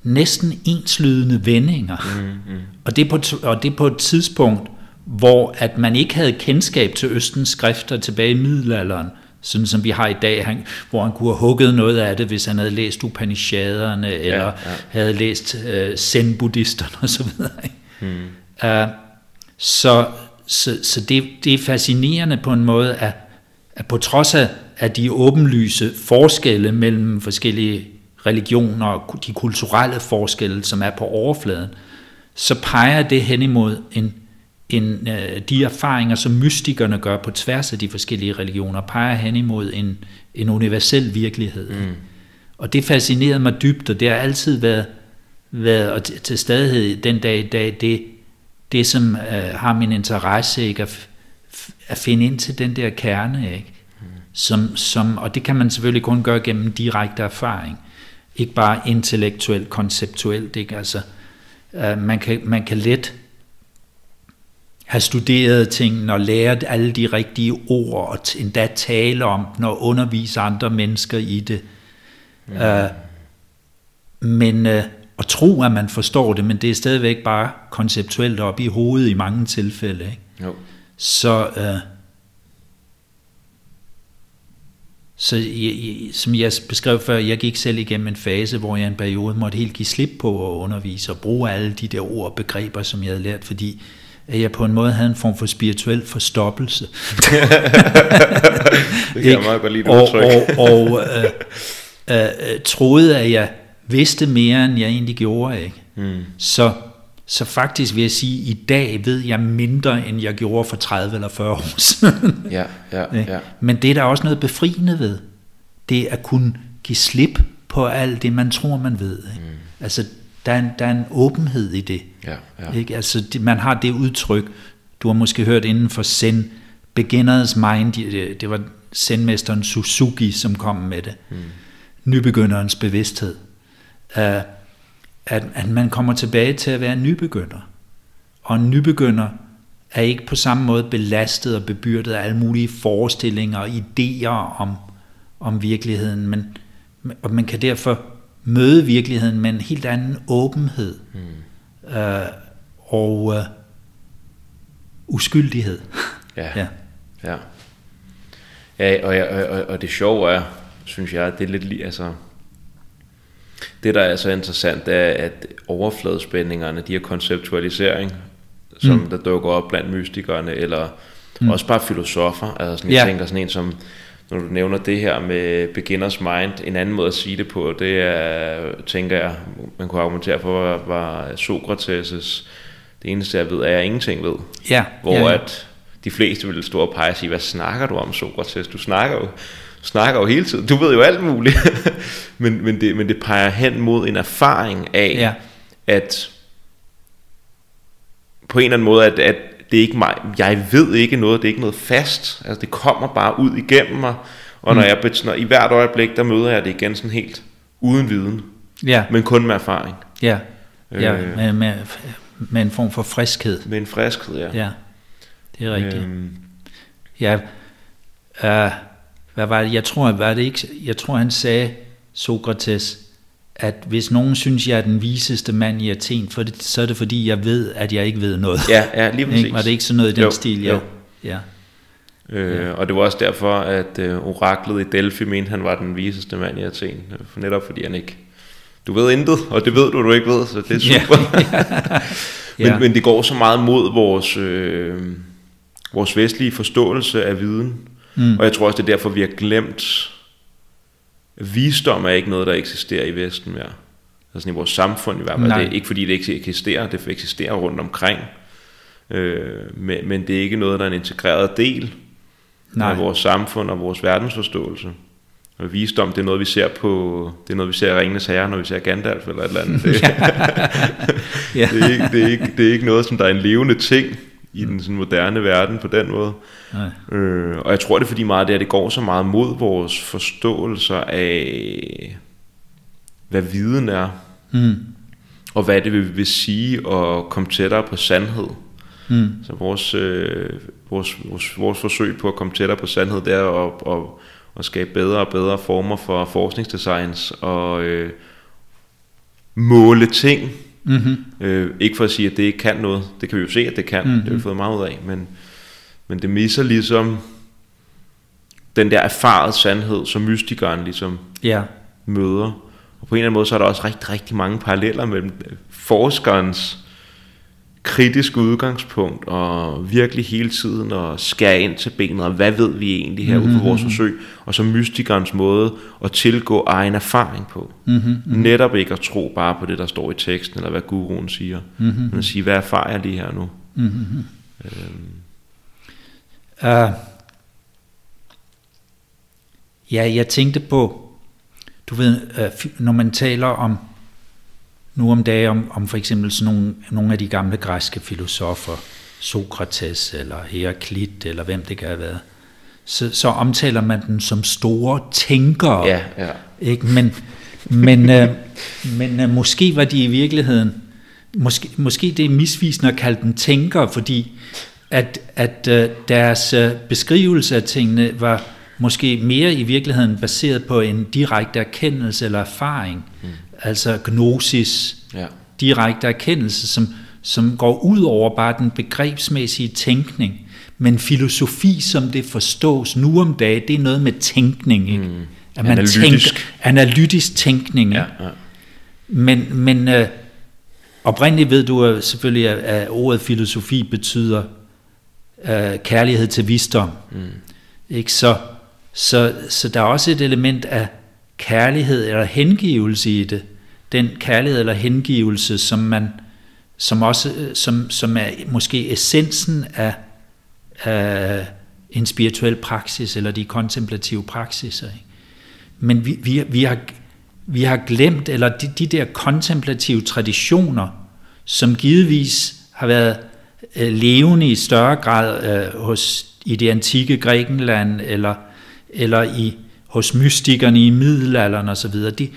næsten enslydende vendinger. Mm, mm. Og, det på, og det på et tidspunkt, hvor at man ikke havde kendskab til Østens skrifter tilbage i middelalderen, sådan som vi har i dag, han, hvor han kunne have hugget noget af det, hvis han havde læst Upanishaderne, eller ja, ja. havde læst uh, Zen-buddhisterne osv. Mm. Uh, så så, så det, det er fascinerende på en måde, at, at på trods af, at de åbenlyse forskelle mellem forskellige religioner og de kulturelle forskelle, som er på overfladen, så peger det hen imod en, en, øh, de erfaringer, som mystikerne gør på tværs af de forskellige religioner, peger hen imod en, en universel virkelighed. Mm. Og det fascinerede mig dybt, og det har altid været, været og til stadighed den dag i dag, det, det som øh, har min interesse, ikke? At, at finde ind til den der kerne, ikke? Mm. Som, som, og det kan man selvfølgelig kun gøre gennem direkte erfaring ikke bare intellektuelt, konceptuelt. Ikke? Altså, uh, man, kan, man kan let have studeret tingene og lært alle de rigtige ord, og endda tale om den og undervise andre mennesker i det. Mm. Men at tro, at man forstår det, men det er stadigvæk bare konceptuelt op i hovedet i mange tilfælde. Ikke? Jo. Så uh, Så jeg, som jeg beskrev før, jeg gik selv igennem en fase, hvor jeg en periode måtte helt give slip på at undervise og bruge alle de der ord og begreber, som jeg havde lært, fordi at jeg på en måde havde en form for spirituel forstoppelse. det kan jeg meget godt lide, og, og, og øh, øh, øh, troede, at jeg vidste mere, end jeg egentlig gjorde. Ikke? Mm. Så så faktisk vil jeg sige, at i dag ved jeg mindre, end jeg gjorde for 30 eller 40 år siden. ja, ja, ja. Men det er der også noget befriende ved. Det er at kunne give slip på alt det, man tror, man ved. Ikke? Mm. Altså, der er, en, der er en åbenhed i det. Ja, ja. Ikke? Altså, det, man har det udtryk, du har måske hørt inden for Zen, beginner's mind, det, det var Zen-mesteren Suzuki, som kom med det. Mm. Nybegynderens bevidsthed. Uh, at, at man kommer tilbage til at være en nybegynder. Og en nybegynder er ikke på samme måde belastet og bebyrdet af alle mulige forestillinger og idéer om, om virkeligheden, men og man kan derfor møde virkeligheden med en helt anden åbenhed mm. øh, og øh, uskyldighed. Ja. ja. ja. Ja, og, og, og, og det sjove er, synes jeg, det er lidt lige, altså, det, der er så interessant, er, at overfladespændingerne, de her konceptualisering, som mm. der dukker op blandt mystikerne, eller Mm. Også bare filosofer. Altså sådan, jeg tænker sådan en som, når du nævner det her med beginners mind, en anden måde at sige det på, det er, tænker jeg, man kunne argumentere for, var, var Sokrates' det eneste jeg ved, er, at jeg ingenting ved. Ja. Hvor ja, ja. at de fleste ville stå og pege og sige, hvad snakker du om Sokrates? Du snakker jo, snakker jo hele tiden. Du ved jo alt muligt. men, men, det, men det peger hen mod en erfaring af, Ja. at på en eller anden måde, at, at det er ikke mig, jeg ved ikke noget, det er ikke noget fast, altså det kommer bare ud igennem mig, og når Mm. jeg, bet- når, i hvert øjeblik, der møder jeg det igen sådan helt uden viden, Ja, men kun med erfaring, ja, ja Øh. med, med, med en form for friskhed. med en friskhed, ja. Ja, det er rigtigt. Øhm, Ja, uh, hvad var det? Jeg tror, var det ikke, jeg tror, han sagde, Sokrates, at hvis nogen synes, jeg er den viseste mand i Athen, for det, så er det fordi, jeg ved, at jeg ikke ved noget. ja, ja, lige præcis. Var det ikke sådan noget i den Jo, stil? Ja. jo. ja. Øh, og det var også derfor, at øh, oraklet i Delphi mente, han var den viseste mand i Athen. øh, For netop fordi han ikke... Du ved intet, og det ved du, du ikke ved, så det er Ja. super. men, Ja. men det går så meget mod vores, øh, vores vestlige forståelse af viden. Mm. Og jeg tror også, det er derfor, vi har glemt, visdom er ikke noget, der eksisterer i Vesten mere. Altså i vores samfund i hvert fald. Nej. Det er ikke fordi, det ikke eksisterer, det eksisterer rundt omkring. Øh, men, men det er ikke noget, der er en integreret del Nej. af vores samfund og vores verdensforståelse. Og visdom, det er noget, vi ser på, det er noget, vi ser i Ringenes Herre, når vi ser Gandalf eller et eller andet. Det, Ja. det, er ikke, det, er ikke, det er ikke noget, som der er en levende ting i den sådan moderne verden på den måde. Nej. Øh, og jeg tror, det er fordi meget det, at det går så meget mod vores forståelser af, hvad viden er, Mm. og hvad det vil, vil sige at komme tættere på sandhed. Mm. Så vores, øh, vores, vores, vores forsøg på at komme tættere på sandhed, det er at, at, at skabe bedre og bedre former for forskningsdesigns og øh, måle ting. Mm-hmm. Øh, ikke for at sige, at det ikke kan noget. Det kan vi jo se, at det kan. Mm-hmm. Det har vi fået meget ud af. Men, men det misser ligesom den der erfaret sandhed, som mystikeren ligesom Ja. møder. Og på en eller anden måde, så er der også rigtig, rigtig mange paralleller mellem forskerens kritiske udgangspunkt, og virkelig hele tiden at skære ind til benet, og hvad ved vi egentlig her mm-hmm. ud fra vores forsøg, og så mystikernes måde at tilgå egen erfaring på. Mm-hmm. Netop ikke at tro bare på det, der står i teksten, eller hvad guruen siger, Mm-hmm. men at sige, hvad erfarer jeg lige her nu? Mm-hmm. Øhm, Uh, ja, jeg tænkte på, du ved, uh, når man taler om, nu om dagen, om, om for eksempel sådan nogle, nogle af de gamle græske filosofer, Sokrates eller Heraklit, eller hvem det kan have været, så, så omtaler man dem som store tænkere. ja, ja. Ikke? Men, men, øh, men øh, måske var de i virkeligheden, måske, måske det er misvisende at kalde dem tænkere, fordi at, at øh, deres øh, beskrivelse af tingene var måske mere i virkeligheden baseret på en direkte erkendelse eller erfaring, mm. Altså gnosis, ja. direkte erkendelse, som, som går ud over bare den begrebsmæssige tænkning. Men filosofi, som det forstås nu om dagen, det er noget med tænkning. Ikke? Mm. At man Analytisk. Tænker, analytisk tænkning. ja, ja. Men, men øh, oprindeligt ved du øh, selvfølgelig, at, at ordet filosofi betyder øh, kærlighed til visdom. Mm. Ikke? Så, så, så der er også et element af kærlighed eller hengivelse i det. Den kærlighed eller hengivelse, som man som også øh, som, som er måske essensen af, af en spirituel praksis eller de kontemplative praksiser. Ikke? Men vi, vi, vi, har, vi har glemt, eller de, de der kontemplative traditioner, som givetvis har været øh, levende i større grad øh, hos, i det antikke Grækenland, eller, eller i, hos mystikerne i middelalderen osv., de,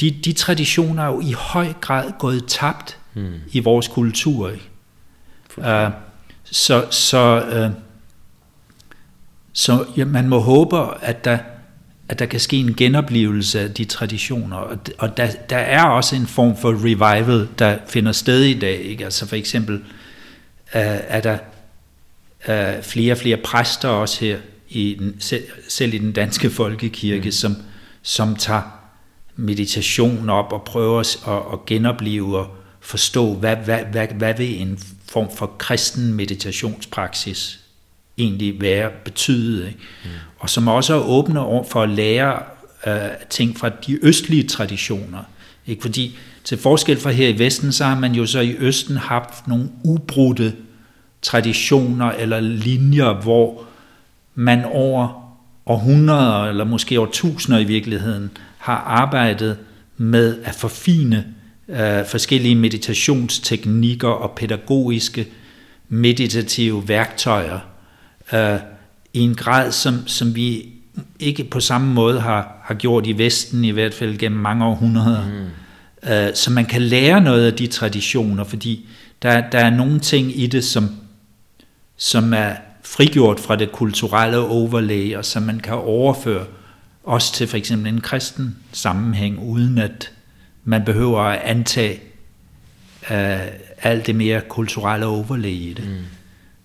de, de traditioner er jo i høj grad gået tabt hmm. i vores kultur. Ikke? Uh, så så, uh, så ja, man må håbe, at der, at der kan ske en genoplevelse af de traditioner. Og, og der, der er også en form for revival, der finder sted i dag. Ikke? Altså for eksempel uh, er der uh, flere og flere præster også her, i den, selv, selv i den danske folkekirke, mm. som, som tager meditation op og prøver at, at genopleve og forstå, hvad, hvad, hvad, hvad vil en form for kristen meditationspraksis egentlig være betyde, ikke? Mm. og som også er åbne over for at lære øh, ting fra de østlige traditioner. Ikke? Fordi til forskel fra her i Vesten, så har man jo så i Østen haft nogle ubrudte traditioner eller linjer, hvor man over århundreder, eller måske over tusinder i virkeligheden, har arbejdet med at forfine øh, forskellige meditationsteknikker og pædagogiske meditative værktøjer øh, i en grad, som, som vi ikke på samme måde har, har gjort i Vesten, i hvert fald gennem mange århundreder. Mm. Øh, så man kan lære noget af de traditioner, fordi der, der er nogle ting i det, som, som er frigjort fra det kulturelle overlay, og som man kan overføre også til for eksempel en kristen sammenhæng, uden at man behøver at antage uh, alt det mere kulturelle overlay i det. Mm.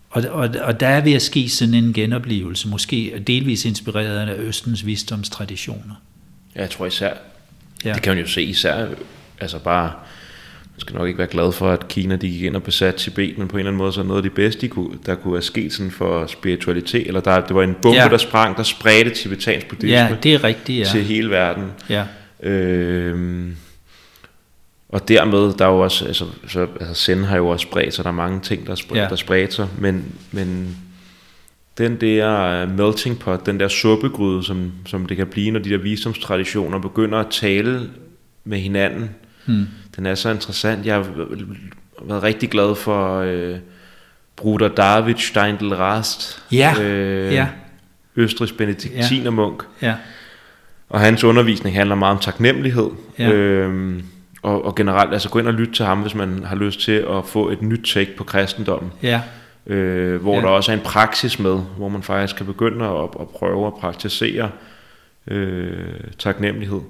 Og, og, og der er ved at ske sådan en genoplevelse, måske delvis inspireret af Østens visdomstraditioner. Ja, jeg tror især, ja. det kan man jo se især, altså bare man skal nok ikke være glad for, at Kina de gik ind og besatte Tibet, men på en eller anden måde så er noget af det bedste, de kunne, der kunne være sket sådan for spiritualitet, eller der, det var en bombe, ja. der sprang, der spredte tibetansk buddhisme ja, det er rigtigt, ja. til hele verden. Ja. Øhm, og dermed, der er jo også, altså, så, altså Zen har jo også spredt sig, der er mange ting, der, spred, ja. der spredt sig, men, men den der melting pot, den der suppegryde, som, som det kan blive, når de der visdomstraditioner begynder at tale med hinanden, hmm den er så interessant. Jeg har været rigtig glad for øh, Bruder David Steindl Rast. Ja, øh, ja. Østrigs benediktinermunk. Ja. ja. Og hans undervisning handler meget om taknemmelighed. Ja. Øhm, og, og generelt, altså gå ind og lytte til ham, hvis man har lyst til at få et nyt take på kristendommen. Ja. Øh, hvor ja. der også er en praksis med, hvor man faktisk kan begynde at, at prøve at praktisere øh, taknemmelighed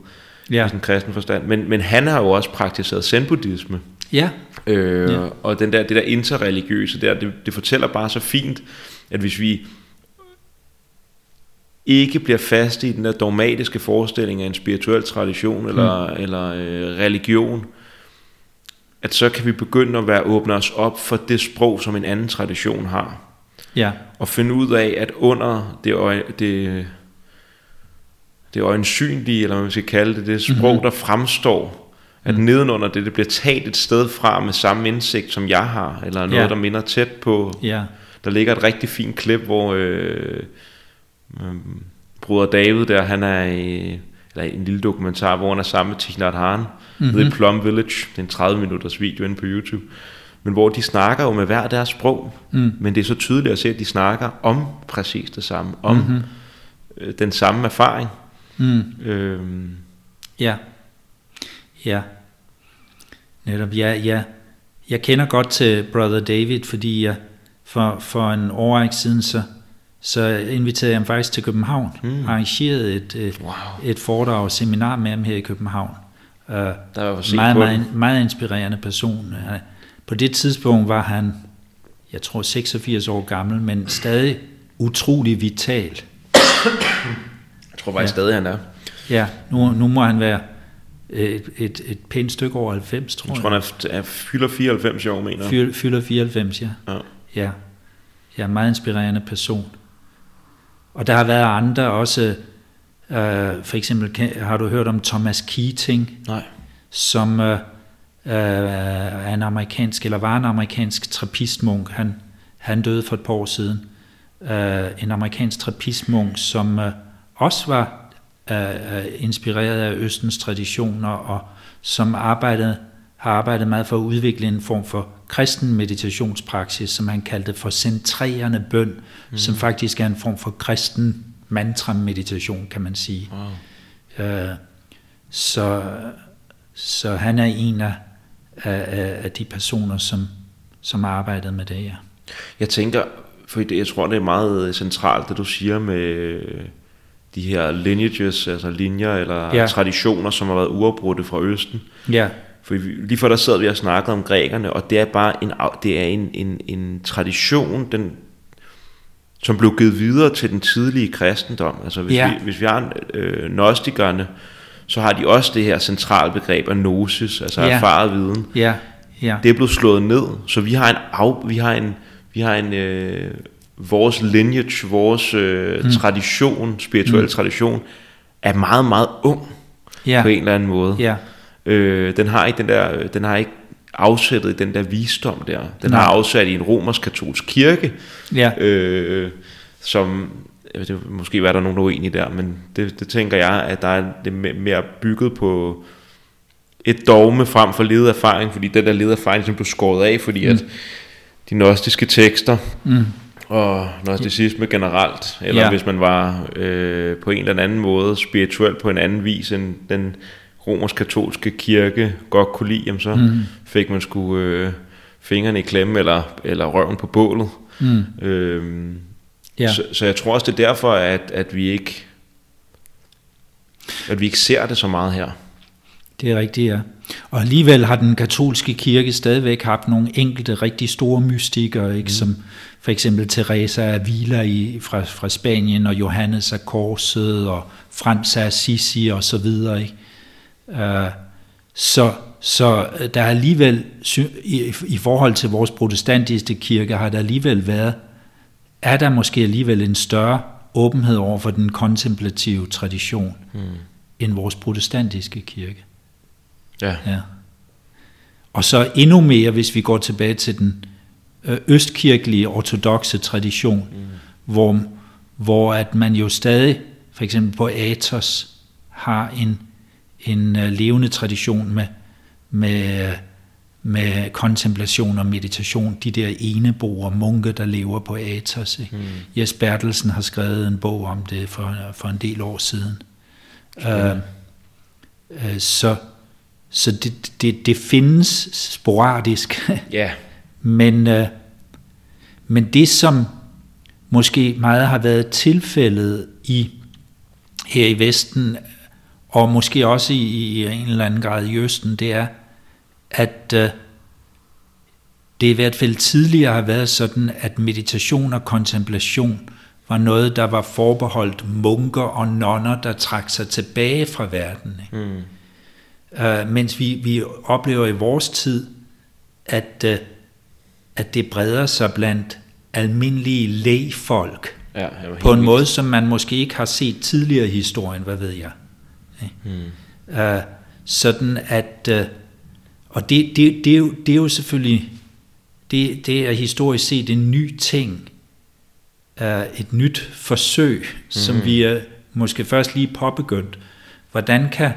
ja. i sådan kristen forstand. Men, men han har jo også praktiseret zen-buddhisme. Ja. Øh, ja. Og den der, det der interreligiøse der, det, det fortæller bare så fint, at hvis vi ikke bliver faste i den der dogmatiske forestilling af en spirituel tradition eller, mm. eller øh, religion, at så kan vi begynde at være åbne os op for det sprog, som en anden tradition har. Ja. Og finde ud af, at under det, det det øjensynlige, eller hvad man skal kalde det, det sprog, mm-hmm. der fremstår, at mm. nedenunder det, det bliver taget et sted fra med samme indsigt, som jeg har, eller noget, ja. der minder tæt på. Ja. Der ligger et rigtig fint klip, hvor øh, øh, bruder David der, han er i, eller en lille dokumentar, hvor han er sammen med Thich Han, mm-hmm. i Plum Village. Det er en 30 minutters video inde på YouTube. Men hvor de snakker jo med hver deres sprog, mm. men det er så tydeligt at se, at de snakker om præcis det samme, om mm-hmm. den samme erfaring. Mm. Øhm. Ja. Ja. Netop, ja, ja. Jeg kender godt til Brother David, fordi jeg for, for en år siden, så, så inviterede jeg ham faktisk til København. Mm. Arrangerede et, et, wow. et foredrag og seminar med ham her i København. Uh, der var meget, meget, meget inspirerende person. Uh, på det tidspunkt var han, jeg tror 86 år gammel, men stadig utrolig vital tror faktisk ja. stadig, han er. Ja, nu, nu må han være et, et, et pænt stykke over 90, tror jeg. Jeg tror, han er, er, fylder 94 år, mener jeg. Fylder 94, ja. ja. Ja. Ja, meget inspirerende person. Og der har været andre også, øh, for eksempel har du hørt om Thomas Keating? Nej. Som øh, øh, er en amerikansk, eller var en amerikansk trappistmunk. Han, han døde for et par år siden. Øh, en amerikansk trappistmunk, som... Øh, også var øh, inspireret af Østens traditioner, og som arbejdede, har arbejdet meget for at udvikle en form for kristen meditationspraksis, som han kaldte for centrerende bøn, mm. som faktisk er en form for kristen mantra-meditation, kan man sige. Wow. Øh, så, så han er en af, af, af de personer, som, som har arbejdet med det, ja. Jeg tænker, for jeg tror, det er meget centralt, det du siger med de her lineages, altså linjer eller ja. traditioner, som har været uafbrudte fra Østen. Ja. For lige for der sad vi og snakkede om grækerne, og det er bare en, det er en, en, en tradition, den, som blev givet videre til den tidlige kristendom. Altså hvis, ja. vi, hvis vi har øh, gnostikerne, så har de også det her centrale begreb af gnosis, altså ja. erfaret viden. Ja. Ja. Det er blevet slået ned, så vi har en, af, vi har en, vi har en øh, vores lineage, vores øh, mm. tradition, spirituel mm. tradition, er meget, meget ung Ja, på en eller anden måde. ja, Øh, den har ikke den der, den har ikke afsættet i den der visdom der. Den Nej. har afsat i en romersk-katolsk kirke, ja, øh, som det, måske var der nogen, der er uenige der, men det, det tænker jeg, at der er det me- mere bygget på et dogme frem for ledet erfaring, fordi den der ledet erfaring som blev skåret af, fordi mm. at de gnostiske tekster mm, og gnosticisme generelt, eller ja. hvis man var øh, på en eller anden måde spirituel på en anden vis, end den romersk-katolske kirke godt kunne lide, jamen så mm. fik man sgu øh, fingrene i klemme, eller, eller røven på bålet. mm, Øhm, ja. så, så jeg tror også, det er derfor, at, at vi ikke at vi ikke ser det så meget her. Det er rigtigt, ja. Og alligevel har den katolske kirke stadigvæk haft nogle enkelte rigtig store mystikere, ikke? Mm. som for eksempel Teresa af Avila i, fra, fra Spanien, og Johannes af Korset, og Frans af Assisi og så videre. Ikke? Uh, så, så der er alligevel, i, i forhold til vores protestantiske kirke, har der alligevel været, er der måske alligevel en større åbenhed over for den kontemplative tradition, mm. end vores protestantiske kirke. Ja. Ja. Og så endnu mere, hvis vi går tilbage til den øh, østkirkelige ortodoxe tradition, mm. hvor, hvor at man jo stadig, for eksempel på Athos, har en, en uh, levende tradition med, med, med kontemplation og meditation. De der eneboer, munke, der lever på Athos. Ikke? Mm. Jes Bertelsen har skrevet en bog om det for, for en del år siden. Uh, uh, så så det, det, det findes sporadisk, Ja. men, øh, men det som måske meget har været tilfældet i her i Vesten, og måske også i, i en eller anden grad i Østen, det er, at øh, det i hvert fald tidligere har været sådan, at meditation og kontemplation var noget, der var forbeholdt munker og nonner, der trak sig tilbage fra verden. Ikke? Mm. Uh, mens vi, vi oplever i vores tid, at, uh, at det breder sig blandt almindelige lægfolk Ja, på en helt måde, som man måske ikke har set tidligere i historien, hvad ved jeg. Mm. Uh, sådan at, uh, og det, det, det, er jo, det er jo selvfølgelig, det, det er historisk set en ny ting, uh, et nyt forsøg, mm. som vi er måske først lige påbegyndt. Hvordan kan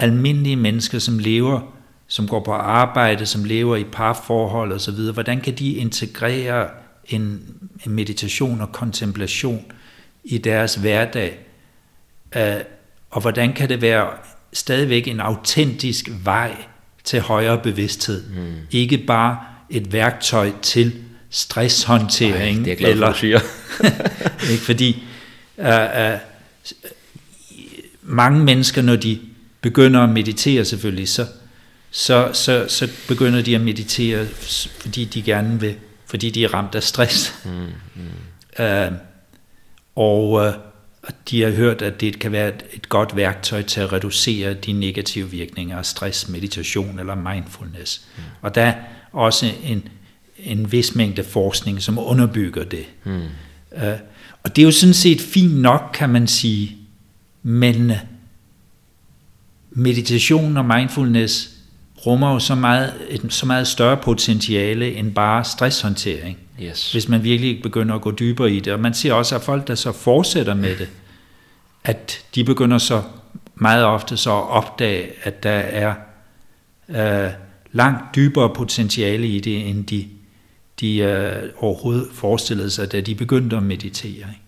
almindelige mennesker, som lever, som går på arbejde, som lever i parforhold og så videre, hvordan kan de integrere en, meditation og kontemplation i deres hverdag? Uh, og hvordan kan det være stadigvæk en autentisk vej til højere bevidsthed? Mm. Ikke bare et værktøj til stresshåndtering. Ej, det er glad for, du siger. ikke? Fordi uh, uh, mange mennesker, når de begynder at meditere selvfølgelig, så, så, så, så begynder de at meditere, fordi de gerne vil, fordi de er ramt af stress. Mm, mm. Uh, og uh, de har hørt, at det kan være et, et godt værktøj til at reducere de negative virkninger af stress, meditation eller mindfulness. Mm. Og der er også en, en vis mængde forskning, som underbygger det. Mm. Uh, og det er jo sådan set fint nok, kan man sige, men meditation og mindfulness rummer jo så meget, et så meget større potentiale end bare stresshåndtering. Yes. Hvis man virkelig begynder at gå dybere i det. Og man ser også, at folk, der så fortsætter med det, at de begynder så meget ofte så at opdage, at der er øh, langt dybere potentiale i det, end de, de øh, overhovedet forestillede sig, da de begyndte at meditere. Ikke?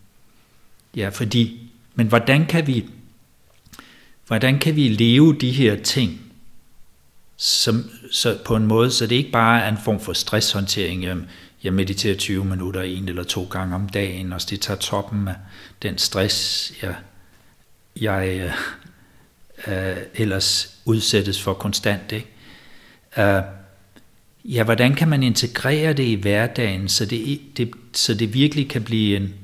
Ja, fordi, men hvordan kan vi, hvordan kan vi leve de her ting som, så på en måde, så det ikke bare er en form for stresshåndtering. Jeg, jeg mediterer 20 minutter en eller to gange om dagen, og det tager toppen af den stress, jeg, jeg øh, ellers udsættes for konstant. Ikke? Øh, ja, hvordan kan man integrere det i hverdagen, så det, det, så det virkelig kan blive en,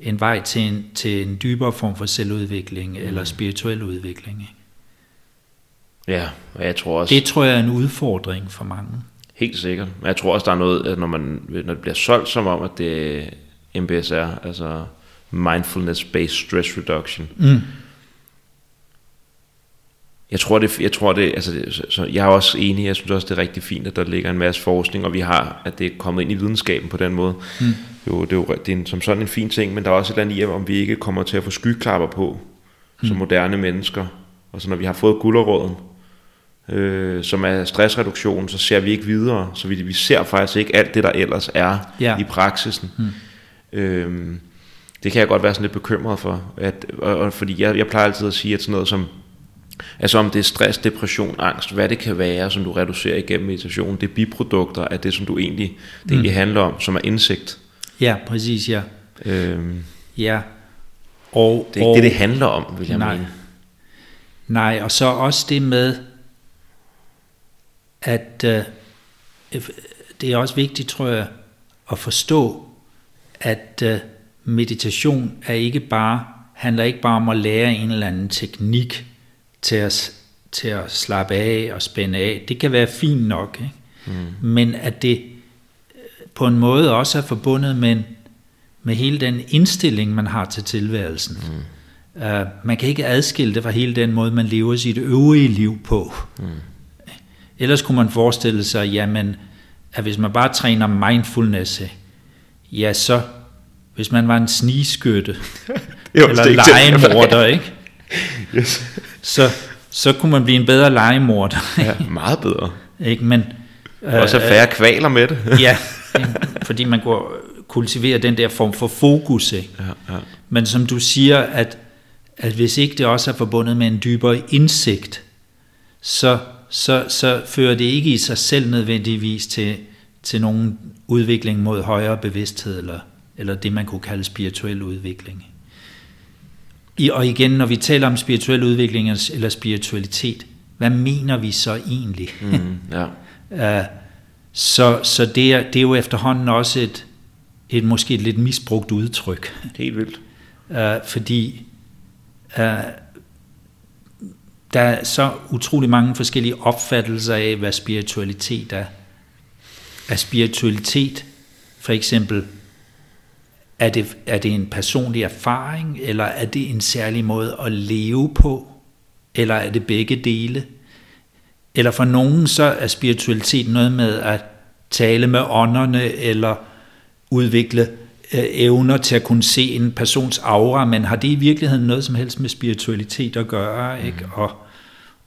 en vej til en, til en dybere form for selvudvikling mm. eller spirituel udvikling? Ikke? Ja, og jeg tror også... Det tror jeg er en udfordring for mange. Helt sikkert. Men jeg tror også, der er noget, at når, man, når det bliver solgt som om, at det, MBSR, altså Mindfulness-Based Stress Reduction. Mm. Jeg tror, det, jeg tror det, altså, det- så, jeg er også enig, jeg synes også, det er rigtig fint, at der ligger en masse forskning, og vi har, at det er kommet ind i videnskaben på den måde. Mm. Jo, det er jo det er en, som sådan en fin ting, men der er også et eller andet i, om vi ikke kommer til at få skyklapper på, som Mm. moderne mennesker. Og så når vi har fået gulderåden, øh, som er stressreduktion, så ser vi ikke videre, så vi, vi ser faktisk ikke alt det, der ellers er Ja. i praksisen. Mm. Øhm, det kan jeg godt være sådan lidt bekymret for, at, og, og, fordi jeg, jeg plejer altid at sige, at sådan noget som, altså om det er stress, depression, angst, hvad det kan være, som du reducerer igennem meditation, det er biprodukter af det, som du egentlig, det egentlig handler om, som er indsigt. Ja, præcis, ja. Øhm, Ja. Og, det er ikke og, det, det handler om, vil jeg Nej. mene. Nej, og så også det med, at øh, det er også vigtigt, tror jeg, at forstå, at øh, meditation er ikke bare, handler ikke bare om at lære en eller anden teknik til at, til at slappe af og spænde af. Det kan være fint nok, ikke? Mm. men at det øh, på en måde også er forbundet med, en, med hele den indstilling, man har til tilværelsen. Mm. Uh, man kan ikke adskille det fra hele den måde, man lever sit øvrige liv på. Mm. Ellers kunne man forestille sig, jamen, at hvis man bare træner mindfulness, ja så, hvis man var en snigskytte, Jo, eller er legemorder, ikke? Yes. Så, så kunne man blive en bedre legemorder. Ja, meget bedre. ikke? Men, Også have færre kvaler med det. ja, fordi man går kultivere den der form for fokus. Ikke? Ja, ja. Men som du siger, at, at hvis ikke det også er forbundet med en dybere indsigt, så, så, så fører det ikke i sig selv nødvendigvis til, til nogen udvikling mod højere bevidsthed, eller, eller det man kunne kalde spirituel udvikling. I, og igen, når vi taler om spirituel udvikling eller spiritualitet, hvad mener vi så egentlig? Mm, ja. Uh, så så det, er, det er jo efterhånden også et, et måske et lidt misbrugt udtryk, Helt vildt. uh, fordi uh, der er så utrolig mange forskellige opfattelser af, hvad spiritualitet er. Er spiritualitet for eksempel, er det, er det en personlig erfaring, eller er det en særlig måde at leve på, eller er det begge dele? Eller for nogen så er spiritualitet noget med at tale med ånderne, eller udvikle øh, evner til at kunne se en persons aura, men har det i virkeligheden noget som helst med spiritualitet at gøre, ikke? Og,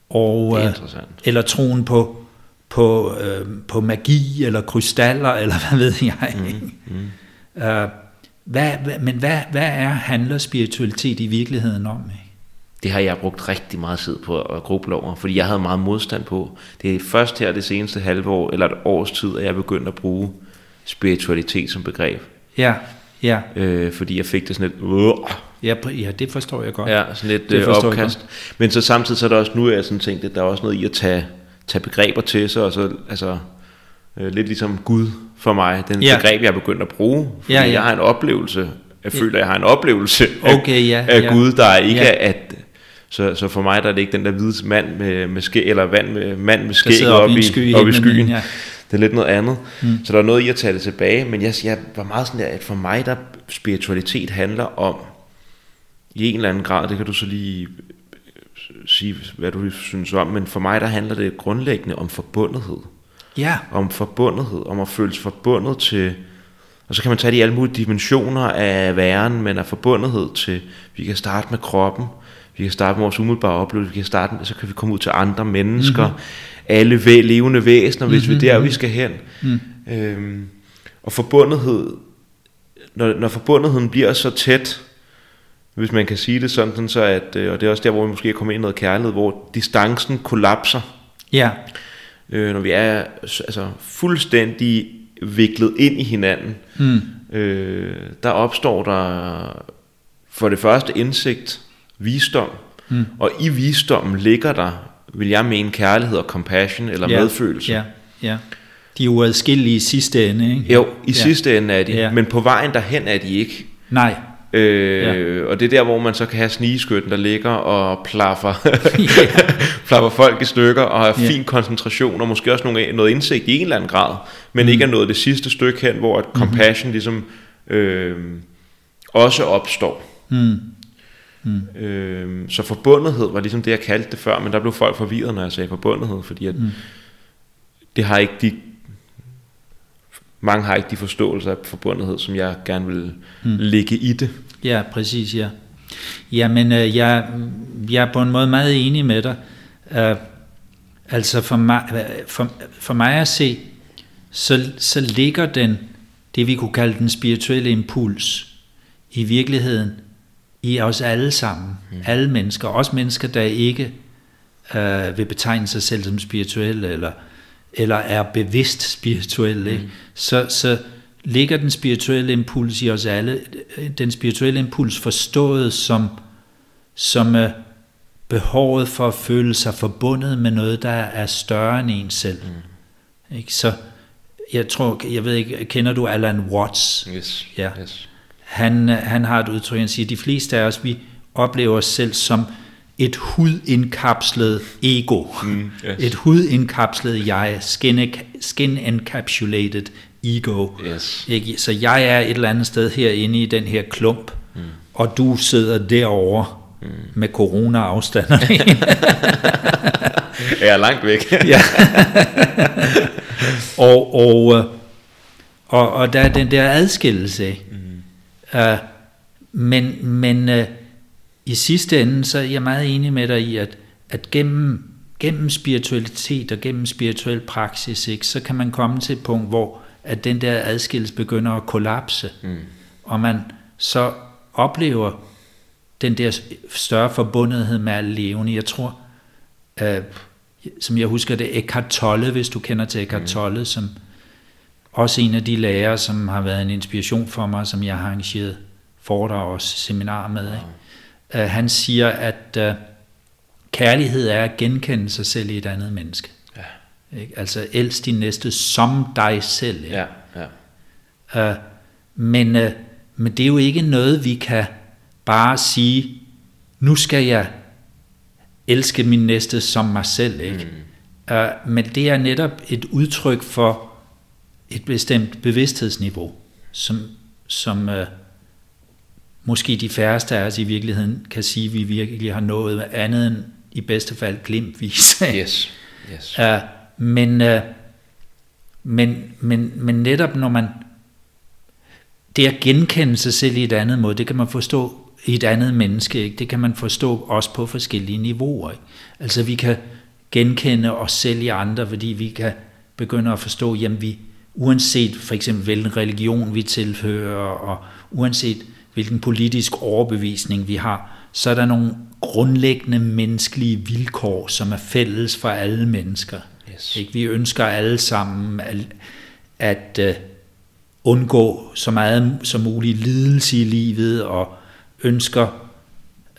og, er øh, eller troen på, på, øh, på magi, eller krystaller, eller hvad ved jeg. Mm, mm. Øh, hvad, hvad, men hvad, hvad er handler spiritualitet i virkeligheden om? Ikke? Det har jeg brugt rigtig meget tid på at gruble over, fordi jeg havde meget modstand på. Det er først her det seneste halve år, eller et års tid, at jeg begyndte at bruge spiritualitet som begreb. Ja, ja, Øh, fordi jeg fik det sådan lidt, øh, ja, ja, det forstår jeg godt. ja, sådan lidt øh, opkast. Men så samtidig så er der også nu, jeg sådan tænkte, at der er også noget i at tage, tage begreber til sig, og så altså, øh, lidt ligesom Gud for mig, den Ja. begreb, jeg er begyndt at bruge, fordi Ja, ja, jeg har en oplevelse, jeg føler, jeg har en oplevelse af, Okay, ja, af ja. Gud, der er ikke Ja. at så, så for mig der er det ikke den der hvide mand med, med skæg, eller vand med, mand med skæg oppe oppe i sky op i skyen. ja. Det er lidt noget andet. Mm. Så der er noget i at tage det tilbage, men jeg, jeg var meget sådan der, at for mig der spiritualitet handler om, i en eller anden grad, det kan du så lige øh, sige, hvad du synes om, men for mig der handler det grundlæggende om forbundethed. Ja, Om forbundethed, om at føle sig forbundet til, og så kan man tage de i alle mulige dimensioner af væren, men af forbundethed til, vi kan starte med kroppen, vi kan starte med vores umiddelbare oplevelse, vi kan starte med, så kan vi komme ud til andre mennesker, mm-hmm. alle væ- levende væsener, hvis mm-hmm. vi er der, vi skal hen. Mm. Øhm, og forbundethed, når, når forbundetheden bliver så tæt, hvis man kan sige det sådan, så at, øh, og det er også der, hvor vi måske kommer ind i noget kærlighed, hvor distancen kollapser, ja, øh, når vi er altså, fuldstændig viklet ind i hinanden, mm. øh, der opstår der for det første indsigt, visdom, Mm. og i visdommen ligger der, vil jeg mene, kærlighed og compassion, eller ja, medfølelse. Ja, ja. De er uadskillelige i sidste ende, ikke? Jo, i Ja. sidste ende er de, Ja. men på vejen derhen er de ikke. Nej, Øh, Og det er der, hvor man så kan have snigeskytten, der ligger og plaffer, Ja. plaffer folk i stykker, og har Ja. fin koncentration, og måske også nogle, noget indsigt i en eller anden grad, men mm. ikke er nået det sidste stykke hen, hvor at compassion ligesom øh, også opstår. Mm. Mm. Øh, så forbundethed var ligesom det, jeg kaldte det før, men der blev folk forvirret, når jeg sagde forbundethed, fordi at mm. det har ikke de mange har ikke de forståelser af forbundethed, som jeg gerne vil mm. lægge i det. Ja, præcis, ja. Jamen, øh, jeg, jeg er på en måde meget enig med dig. Uh, altså for mig, for, for mig at se, så, så ligger den, det vi kunne kalde den spirituelle impuls, i virkeligheden i os alle sammen, mm. alle mennesker, også mennesker, der ikke uh, vil betegne sig selv som spirituelle, eller, eller er bevidst spirituelle, mm. så, så ligger den spirituelle impuls i os alle, den spirituelle impuls forstået som, som uh, behovet for at føle sig forbundet med noget, der er større end en selv. Mm. Ikke? Så jeg tror, jeg ved ikke, kender du Alan Watts? Yes. Ja. yes. Han, han har et udtryk, han siger, de fleste af os, vi oplever os selv som et hudindkapslet ego. Mm, yes. Et hudindkapslet jeg, skin, skin encapsulated ego. Yes. Ikke? Så jeg er et eller andet sted herinde i den her klump, mm. og du sidder derovre mm. med corona-afstander. jeg er langt væk. ja. og, og, og, og der er den der adskillelse. Mm. Uh, men men uh, i sidste ende, så er jeg meget enig med dig i, at, at gennem, gennem spiritualitet og gennem spirituel praksis, ikke, så kan man komme til et punkt, hvor at den der adskillelse begynder at kollapse, mm. og man så oplever den der større forbundethed med alle levende. Jeg tror, øh, som jeg husker det, Eckhart Tolle, hvis du kender til Eckhart mm. Tolle, som også en af de lærere, som har været en inspiration for mig, som jeg har arrangeret foredrag og seminar med. Ikke? Uh, han siger, at uh, kærlighed er at genkende sig selv i et andet menneske. Ja. Ikke? Altså elsk din næste som dig selv. Ikke? Ja, ja. Uh, men, uh, men det er jo ikke noget, vi kan bare sige, nu skal jeg elske min næste som mig selv. Ikke? Mm. Uh, men det er netop et udtryk for et bestemt bevidsthedsniveau, som, som uh, måske de færreste af os i virkeligheden kan sige, at vi virkelig har nået andet end i bedste fald glimtvis. yes. yes. Uh, men, uh, men, men, men netop når man det at genkende sig selv i et andet måde, det kan man forstå i et andet menneske. Ikke? Det kan man forstå også på forskellige niveauer. Ikke? Altså vi kan genkende os selv i andre, fordi vi kan begynde at forstå, jamen vi, uanset for eksempel hvilken religion vi tilhører, og uanset hvilken politisk overbevisning vi har, så er der nogle grundlæggende menneskelige vilkår, som er fælles for alle mennesker. Yes. Ikke? Vi ønsker alle sammen at, at uh, undgå så meget som muligt lidelse i livet, og ønsker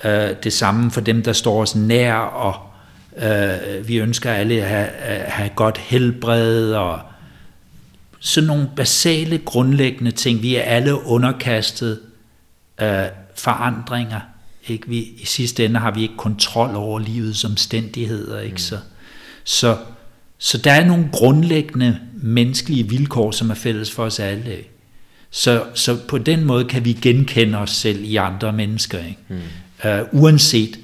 uh, det samme for dem, der står os nær, og uh, vi ønsker alle at have, at have godt helbred, og sådan nogle basale, grundlæggende ting. Vi er alle underkastet øh, forandringer. Ikke? Vi, I sidste ende har vi ikke kontrol over livets omstændigheder. Ikke? Mm. Så, så, så der er nogle grundlæggende menneskelige vilkår, som er fælles for os alle. Ikke? Så, så på den måde kan vi genkende os selv i andre mennesker. Ikke? Mm. Uh, uanset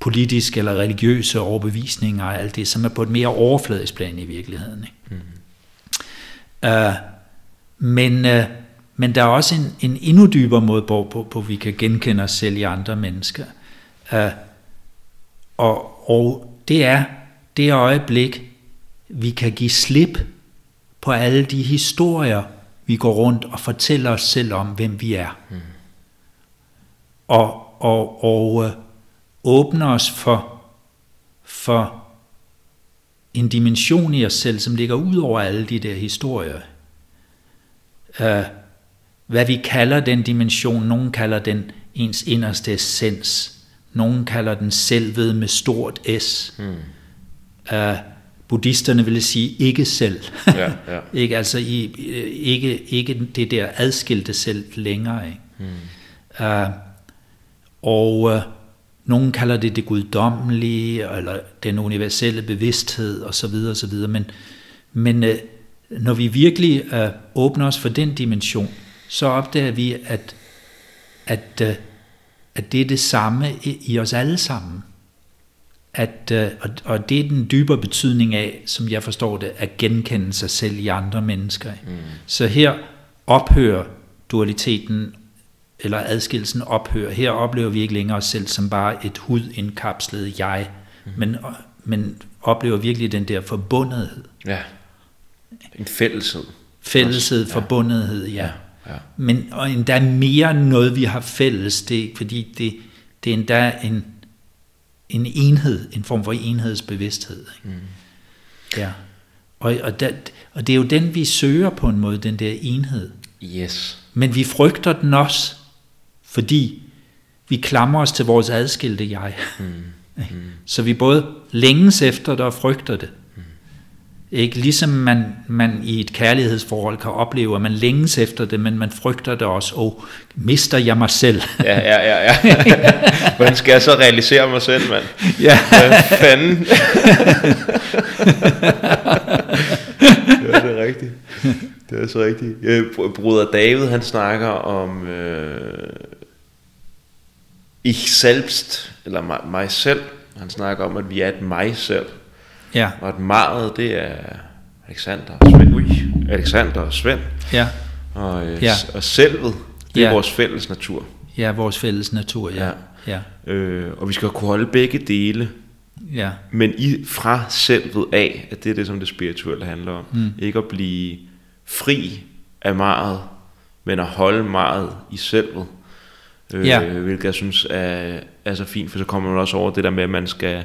politiske eller religiøse overbevisninger og alt det, som er på et mere overfladisk plan i virkeligheden. Ikke? Mm. Uh, men uh, men der er også en, en endnu dybere måde, på, på, vi kan genkende os selv i andre mennesker. Uh, og, og det er det øjeblik, vi kan give slip på alle de historier, vi går rundt og fortæller os selv om, hvem vi er. Mm. Og, og, og uh, åbner os for, for en dimension i os selv, som ligger ud over alle de der historier. Uh, hvad vi kalder den dimension. Nogen kalder den ens inderste essens. Nogen kalder den selvet med stort S. Mm. Uh, buddhisterne ville sige ikke selv. Ja, ja. ikke, altså i, ikke, ikke det der adskilte selv længere. Ikke? Mm. Uh, og uh, nogen kalder det det guddommelige, eller den universelle bevidsthed osv. osv. Men, men uh, når vi virkelig uh, åbner os for den dimension, så opdager vi, at, at, øh, at det er det samme i, os alle sammen. At, øh, og, og det er den dybere betydning af, som jeg forstår det, at genkende sig selv i andre mennesker. Mm. Så her ophører dualiteten, eller adskillelsen ophører. Her oplever vi ikke længere os selv som bare et hudindkapslet jeg, mm. men, men oplever virkelig den der forbundethed. Ja. En fælleshed. Fælleshed, ja. forbundethed, ja. ja. Ja. Men og endda mere noget, vi har fælles, det, fordi det, det er endda en, en enhed, en form for enhedsbevidsthed. Mm. Ja. Og, og, der, og det er jo den, vi søger på en måde, den der enhed. Yes. Men vi frygter den også, fordi vi klamrer os til vores adskilte jeg. Mm. Mm. Så vi både længes efter det og frygter det. Ikke? Ligesom man, man i et kærlighedsforhold kan opleve, at man længes efter det, men man frygter det også. Og mister jeg mig selv? ja, ja, ja. ja. Hvordan skal jeg så realisere mig selv, mand? Ja. Hvad fanden? ja, det er rigtigt. Det er så rigtigt. Bruder David, han snakker om øh, ich selbst, eller mig, mig selv. Han snakker om, at vi er et mig selv. Ja. Og at meget, det er Alexander og Svend. Ui, Alexander og Svend. Ja. Og, øh, ja. og selvet, det er ja. vores fælles natur. Ja, vores fælles natur, ja. ja. ja. Øh, og vi skal kunne holde begge dele. Ja. Men i, fra selvet af, at det er det, som det spirituelle handler om. Mm. Ikke at blive fri af meget, men at holde meget i selvet. Øh, ja. Hvilket jeg synes er, er så fint, for så kommer man også over det der med, at man skal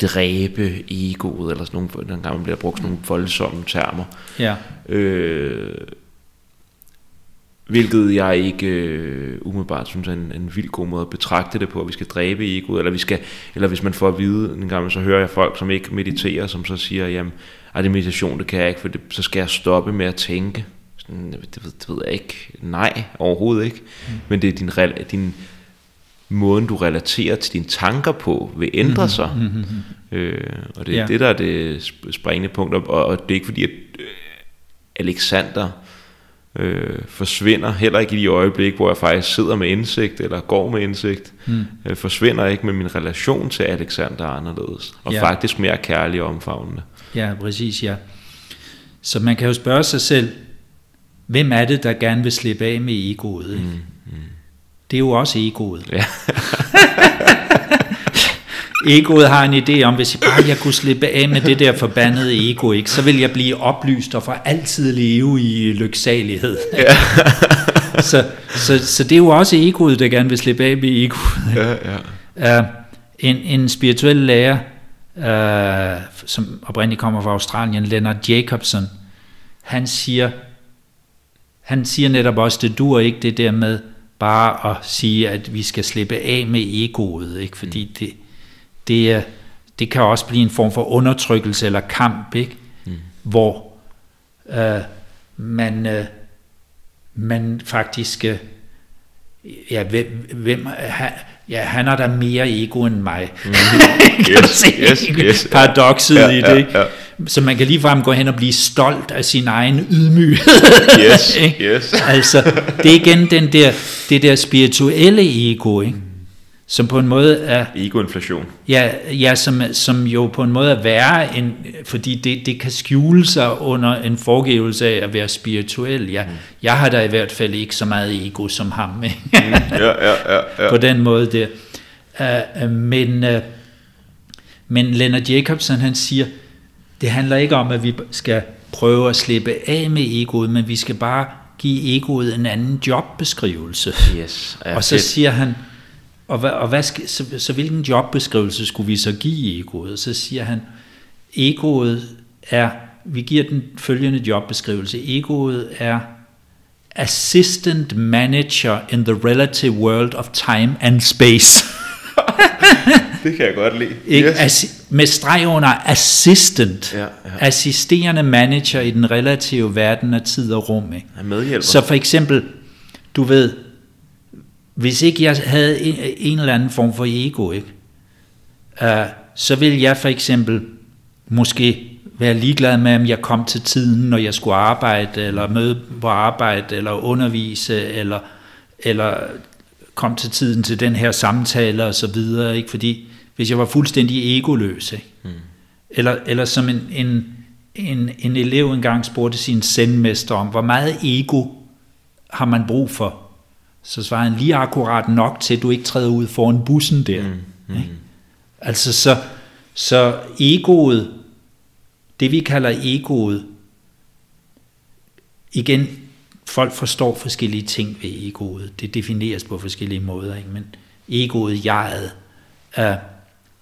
dræbe egoet, eller sådan nogle, nogle gange bliver brugt sådan nogle voldsomme termer. Ja. Øh, hvilket jeg ikke øh, umiddelbart synes er en, en vild god måde at betragte det på, at vi skal dræbe egoet, eller, vi skal, eller hvis man får at vide en gang, så hører jeg folk, som ikke mediterer, som så siger, jamen, er det meditation, det kan jeg ikke, for det, så skal jeg stoppe med at tænke. Sådan, det, ved, det ved jeg ikke. Nej, overhovedet ikke. Mm. Men det er din, din måden, du relaterer til dine tanker på, vil ændre mm-hmm. sig. Mm-hmm. Øh, og det er ja. det, der er det springende punkt. Og, og det er ikke fordi, at øh, Alexander øh, forsvinder, heller ikke i de øjeblik, hvor jeg faktisk sidder med indsigt, eller går med indsigt, mm. øh, forsvinder ikke med min relation til Alexander anderledes, og ja. faktisk mere kærlig og omfavnende. Ja, præcis, ja. Så man kan jo spørge sig selv, hvem er det, der gerne vil slippe af med egoet? Ikke? Mm. Det er jo også egoet. Ja. Egoet har en idé om, hvis jeg bare jeg kunne slippe af med det der forbandede ego, ikke, så vil jeg blive oplyst og for altid leve i lyksalighed. Ja. så, så, så det er jo også egoet, der gerne vil slippe af med egoet. Ja, ja. Uh, en, en spirituel lærer, uh, som oprindeligt kommer fra Australien, Leonard Jacobson, han siger, han siger netop også, det dur ikke det der med bare at sige, at vi skal slippe af med egoet, ikke? fordi mm. det, det, det kan også blive en form for undertrykkelse eller kamp, ikke? Mm. hvor øh, man, øh, man faktisk, øh, ja, hvem, hvem ja, han har da mere ego end mig. Mm. yes, yes, yes, Paradokset ja, i det, ikke? Ja, ja. Så man kan ligefrem gå hen og blive stolt af sin egen ydmyghed. yes, yes. altså, det er igen den der, det der spirituelle ego, ikke? Som på en måde er... Egoinflation. Ja, ja som, som jo på en måde er værre, end, fordi det, det kan skjule sig under en forgivelse af at være spirituel. Ja, mm. Jeg har da i hvert fald ikke så meget ego som ham. Ikke? mm, ja, ja, ja, ja. På den måde der. Uh, men, uh, men Leonard Jacobsen han siger, det handler ikke om, at vi skal prøve at slippe af med egoet, men vi skal bare give egoet en anden jobbeskrivelse. Yes, ja, og så fedt. siger han, og, hvad, og hvad så, så hvilken jobbeskrivelse skulle vi så give egoet? Så siger han, egoet er, vi giver den følgende jobbeskrivelse, egoet er assistant manager in the relative world of time and space. det kan jeg godt lide. Yes. Assi- med streg under assistant. Ja, ja. Assisterende manager i den relative verden af tid og rum. Ikke? Ja, medhjælper. Så for eksempel, du ved, hvis ikke jeg havde en, en eller anden form for ego, ikke? Uh, så vil jeg for eksempel måske være ligeglad med, om jeg kom til tiden, når jeg skulle arbejde, eller møde på arbejde, eller undervise, eller, eller kom til tiden til den her samtale og så videre, ikke? fordi hvis jeg var fuldstændig egoløs, ikke? Mm. Eller, eller som en, en, en, en elev engang spurgte sin sendmester om, hvor meget ego har man brug for? Så svarede han lige akkurat nok til, at du ikke træder ud foran bussen der. Mm. Mm. Ikke? Altså så, så egoet, det vi kalder egoet, igen, folk forstår forskellige ting ved egoet. Det defineres på forskellige måder, ikke? men egoet, jeget, er,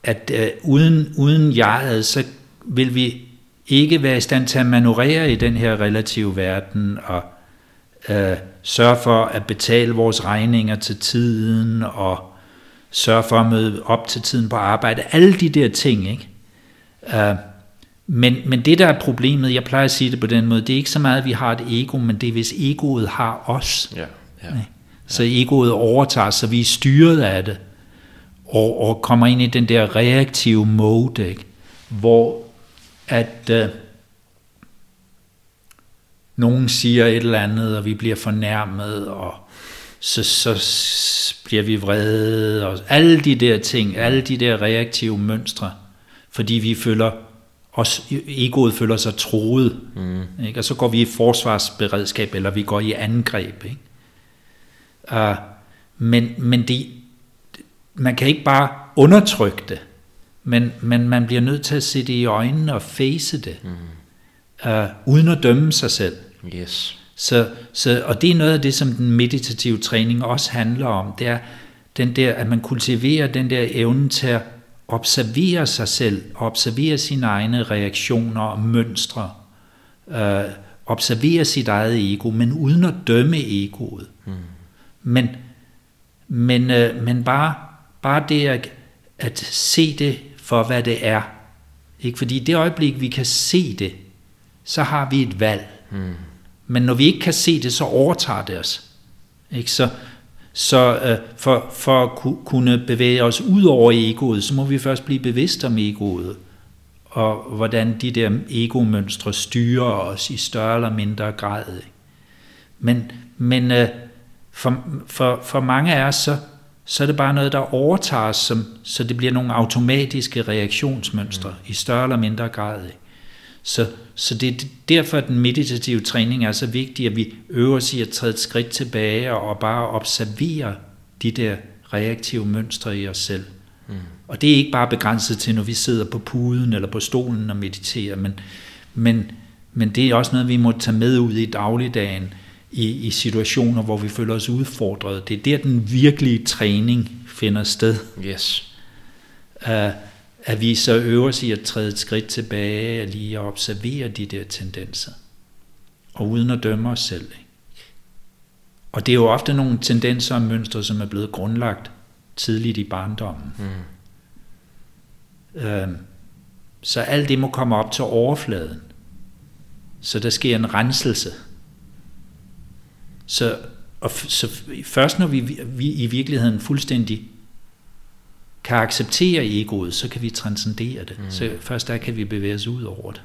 at uh, uden, uden jeget, så vil vi ikke være i stand til at manøvrere i den her relative verden og uh, sørge for at betale vores regninger til tiden og sørge for at møde op til tiden på arbejde. Alle de der ting, ikke? Uh, men, men det der er problemet, jeg plejer at sige det på den måde, det er ikke så meget, at vi har et ego, men det er, hvis egoet har os. Ja, ja, ja. Så egoet overtager, så vi er styret af det, og, og kommer ind i den der reaktive mode, ikke? hvor at øh, nogen siger et eller andet, og vi bliver fornærmet, og så, så bliver vi vrede, og alle de der ting, alle de der reaktive mønstre, fordi vi føler os, egoet føler sig troet, mm. ikke? og så går vi i forsvarsberedskab, eller vi går i angreb. Ikke? Uh, men men det, man kan ikke bare undertrykke det, men, men man bliver nødt til at se det i øjnene og face det, mm. uh, uden at dømme sig selv. Yes. Så, så, og det er noget af det, som den meditative træning også handler om, det er den der, at man kultiverer den der evne til at observere sig selv, observere sine egne reaktioner og mønstre, øh, observere sit eget ego, men uden at dømme egoet. Mm. Men, men, øh, men bare, bare det at, at se det for, hvad det er. Ikke? Fordi det øjeblik, vi kan se det, så har vi et valg. Mm. Men når vi ikke kan se det, så overtager det os. Ikke? Så, så øh, for, for at kunne bevæge os ud over egoet, så må vi først blive bevidste om egoet, og hvordan de der egomønstre styrer os i større eller mindre grad. Men, men øh, for, for, for mange af os, så, så er det bare noget, der overtager som, så det bliver nogle automatiske reaktionsmønstre mm. i større eller mindre grad. Så, så det er derfor, at den meditative træning er så vigtig, at vi øver os i at træde et skridt tilbage og bare observere de der reaktive mønstre i os selv. Mm. Og det er ikke bare begrænset til, når vi sidder på puden eller på stolen og mediterer, men, men, men det er også noget, vi må tage med ud i dagligdagen, i, i situationer, hvor vi føler os udfordret. Det er der, den virkelige træning finder sted. Yes. Uh, at vi så øver os i at træde et skridt tilbage og lige at observere de der tendenser. Og uden at dømme os selv. Ikke? Og det er jo ofte nogle tendenser og mønstre, som er blevet grundlagt tidligt i barndommen. Mm. Øhm, så alt det må komme op til overfladen. Så der sker en renselse. Så, og så først når vi, vi i virkeligheden fuldstændig kan acceptere egoet, så kan vi transcendere det. Mm. Så først der kan vi bevæge os ud over det.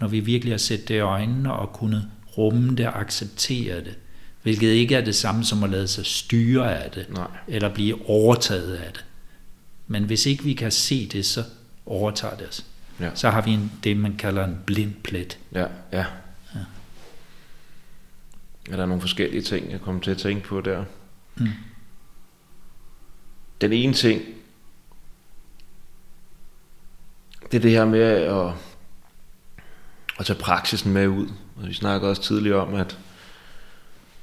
Når vi virkelig har set det i øjnene og kunnet rumme det og acceptere det. Hvilket ikke er det samme som at lade sig styre af det, Nej. eller blive overtaget af det. Men hvis ikke vi kan se det, så overtager det os. Ja. Så har vi en, det, man kalder en blind plet. Ja, ja. ja. Er der nogle forskellige ting, jeg kommer til at tænke på der? Mm den ene ting, det er det her med at, at tage praksisen med ud. Og vi snakker også tidligere om, at,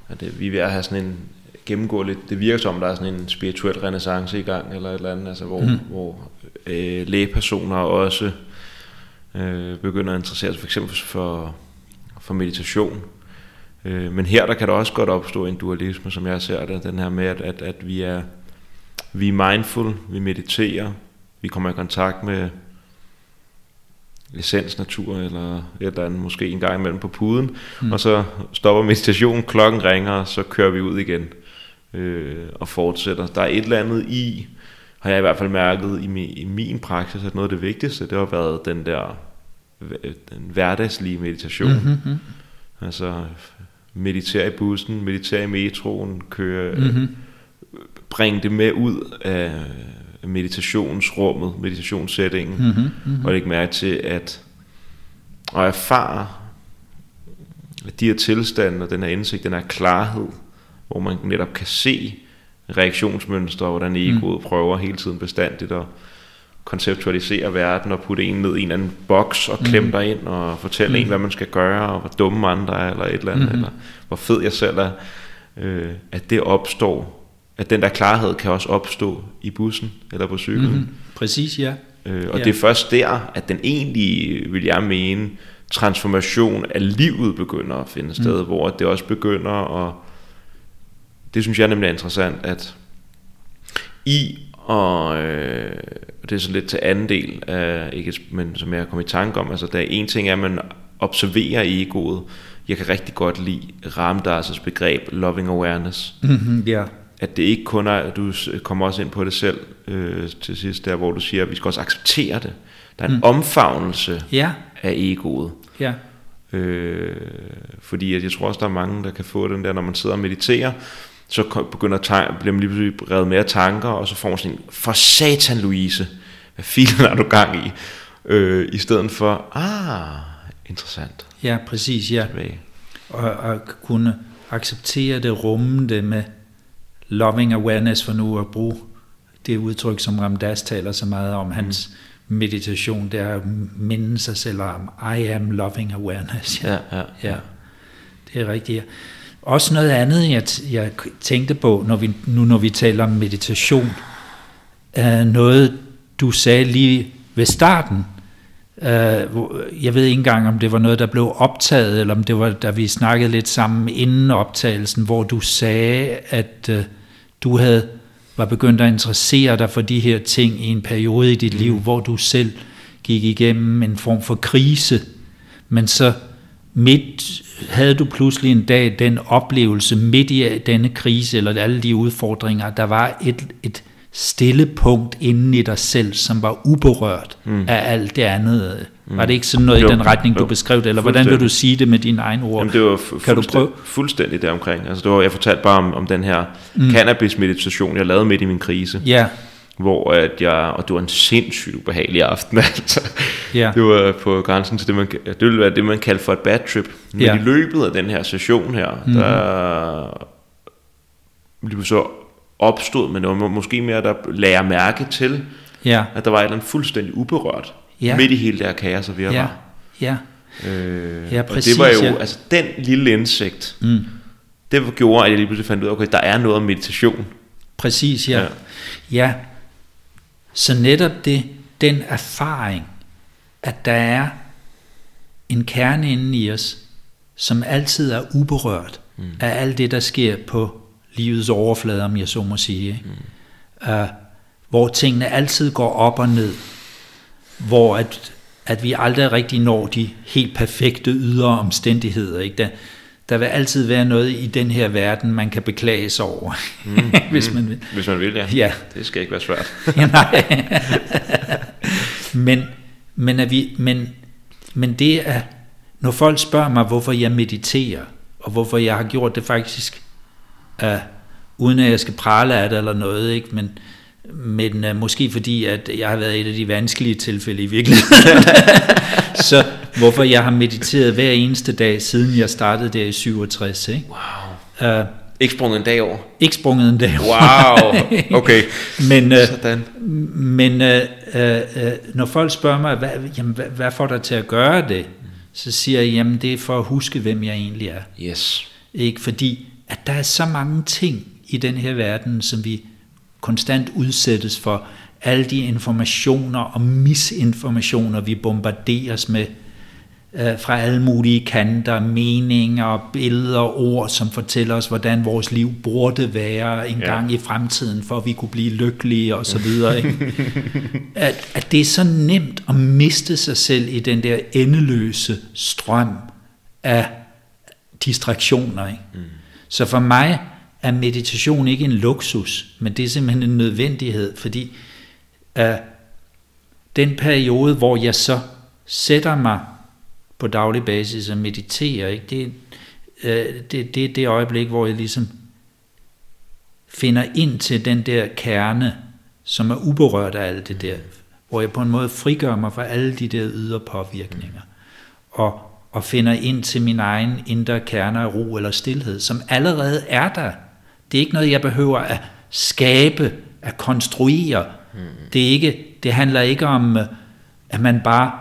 at det, vi er ved at have sådan en gennemgå lidt, det virker som, der er sådan en spirituel renaissance i gang, eller et eller andet, altså hvor, mm. hvor øh, lægepersoner også øh, begynder at interessere sig for eksempel for, for meditation. Øh, men her der kan der også godt opstå en dualisme, som jeg ser det, den her med, at, at, at vi er vi er mindful, vi mediterer, vi kommer i kontakt med essens natur eller et eller andet, måske en gang imellem på puden, mm. og så stopper meditationen, klokken ringer, og så kører vi ud igen øh, og fortsætter. Der er et eller andet i, har jeg i hvert fald mærket i min, i min praksis, at noget af det vigtigste, det har været den der den hverdagslige meditation. Mm-hmm. Altså meditere i bussen, meditere i metroen, køre, Mm-hmm. Bringe det med ud af meditationsrummet, meditationssætningen, mm. Mm-hmm. Mm-hmm. og lægge mærke til at og erfare at de her tilstande og den her indsigt, den her klarhed, hvor man netop kan se reaktionsmønstre, og hvordan egoet mm. prøver hele tiden bestandigt at konceptualisere verden og putte en ned i en anden boks og klemme Mhm. dig ind og fortælle en, hvad man skal gøre, og hvor dumme andre er, eller et eller andet, Mhm. eller hvor fed jeg selv er, øh, at det opstår, at den der klarhed kan også opstå i bussen eller på cyklen. Mm-hmm. Præcis, ja. Øh, og Ja. det er først der, at den egentlige, vil jeg mene, transformation af livet begynder at finde sted, mm. hvor det også begynder at, det synes jeg nemlig er interessant, at i, og øh, det er så lidt til anden del, af, ikke, men som jeg kom i tanke om, altså der er en ting, er, at man observerer egoet, jeg kan rigtig godt lide Ramdas' begreb loving awareness, Mm-hmm. Ja. At det ikke kun er, du kommer også ind på det selv øh, til sidst, der hvor du siger, at vi skal også acceptere det. Der er en mm. omfavnelse Ja. af egoet. Ja. Øh, fordi at jeg tror også, der er mange, der kan få den der, når man sidder og mediterer, så begynder tan- bliver man lige pludselig revet med af tanker, og så får man sådan for satan Louise, hvad filen er du gang i? Øh, I stedet for, ah, interessant. Ja, præcis, ja. Tilbage. Og, og kunne acceptere det, rumme det med loving awareness, for nu at bruge det udtryk, som Ramdas taler så meget om, hans meditation, det er at minde sig selv om, I am loving awareness. Ja, ja, Ja, det er rigtigt. Ja. Også noget andet, jeg, t- jeg tænkte på, når vi, nu når vi taler om meditation, er noget, du sagde lige ved starten. Uh, jeg ved ikke engang, om det var noget, der blev optaget, eller om det var, da vi snakkede lidt sammen inden optagelsen, hvor du sagde, at uh, du havde var begyndt at interessere dig for de her ting i en periode i dit mm. liv, hvor du selv gik igennem en form for krise, men så midt havde du pludselig en dag den oplevelse midt i denne krise, eller alle de udfordringer, der var et, et stille punkt inden i dig selv, som var uberørt mm. af alt det andet. Mm. Var det ikke sådan noget Jo, i den retning, du jo. beskrev det, eller hvordan vil du sige det med dine egne ord? Jamen, det var fu- Kan du prøve? fuldstændig deromkring. Altså, det var, jeg fortalte bare om, om den her mm. cannabis-meditation, jeg lavede midt i min krise. Ja, hvor at jeg, og det var en sindssygt ubehagelig aften, altså. Ja. Det var på grænsen til det, man, det ville være det, man kaldte for et bad trip. Men Ja. i løbet af den her session her, mm-hmm. der lige så opstod, men det var må- måske mere, der lagde mærke til, ja, at der var et eller andet fuldstændig uberørt, Ja. midt i hele det her kaos og ja, virvar. ja. Øh, Ja, og præcis, det var jo, ja. altså den lille indsigt, Mm. det gjorde, at jeg lige pludselig fandt ud af, okay, der er noget om meditation. Præcis, ja. Ja. ja. Ja, så netop det, den erfaring, at der er en kerne inde i os, som altid er uberørt mm. af alt det, der sker på livets overflade, om jeg så må sige. Mm. Uh, hvor tingene altid går op og ned, hvor at, at vi aldrig rigtig når de helt perfekte ydre omstændigheder. Ikke? Der, der vil altid være noget i den her verden, man kan beklage sig over, mm. hvis man vil. Hvis man vil, ja. Ja. Det skal ikke være svært. Ja, nej. men, men, er vi, men, men det er, når folk spørger mig, hvorfor jeg mediterer, og hvorfor jeg har gjort det faktisk, uh, uden at jeg skal prale af det eller noget, ikke? men, men uh, måske fordi, at jeg har været et af de vanskelige tilfælde i virkeligheden. Så hvorfor jeg har mediteret hver eneste dag, siden jeg startede der i 67. Ikke? Wow. Uh, Ikke sprunget en dag over. ikke sprunget en dag. Wow, okay. Men, Sådan. men øh, øh, øh, når folk spørger mig, hvad, jamen, hvad, hvad får dig til at gøre det, så siger jeg, jamen det er for at huske, hvem jeg egentlig er. Yes. Ikke? Fordi at der er så mange ting i den her verden, som vi konstant udsættes for. Alle de informationer og misinformationer, vi bombarderes med øh, fra alle mulige kanter, meninger, billeder, ord, som fortæller os, hvordan vores liv burde være en Ja. gang i fremtiden, for at vi kunne blive lykkelige og så videre. Ikke? At, at det er så nemt at miste sig selv i den der endeløse strøm af distraktioner. Ikke? Mm. Så for mig er meditation ikke en luksus, men det er simpelthen en nødvendighed, fordi uh, den periode, hvor jeg så sætter mig på daglig basis og mediterer, Ikke? Det, øh, det, det er det øjeblik, hvor jeg ligesom finder ind til den der kerne, som er uberørt af alt det der, hvor jeg på en måde frigør mig fra alle de der ydre påvirkninger, og, og finder ind til min egen indre kerne af ro eller stillhed, som allerede er der. Det er ikke noget, jeg behøver at skabe, at konstruere. Det, er ikke, det handler ikke om, at man bare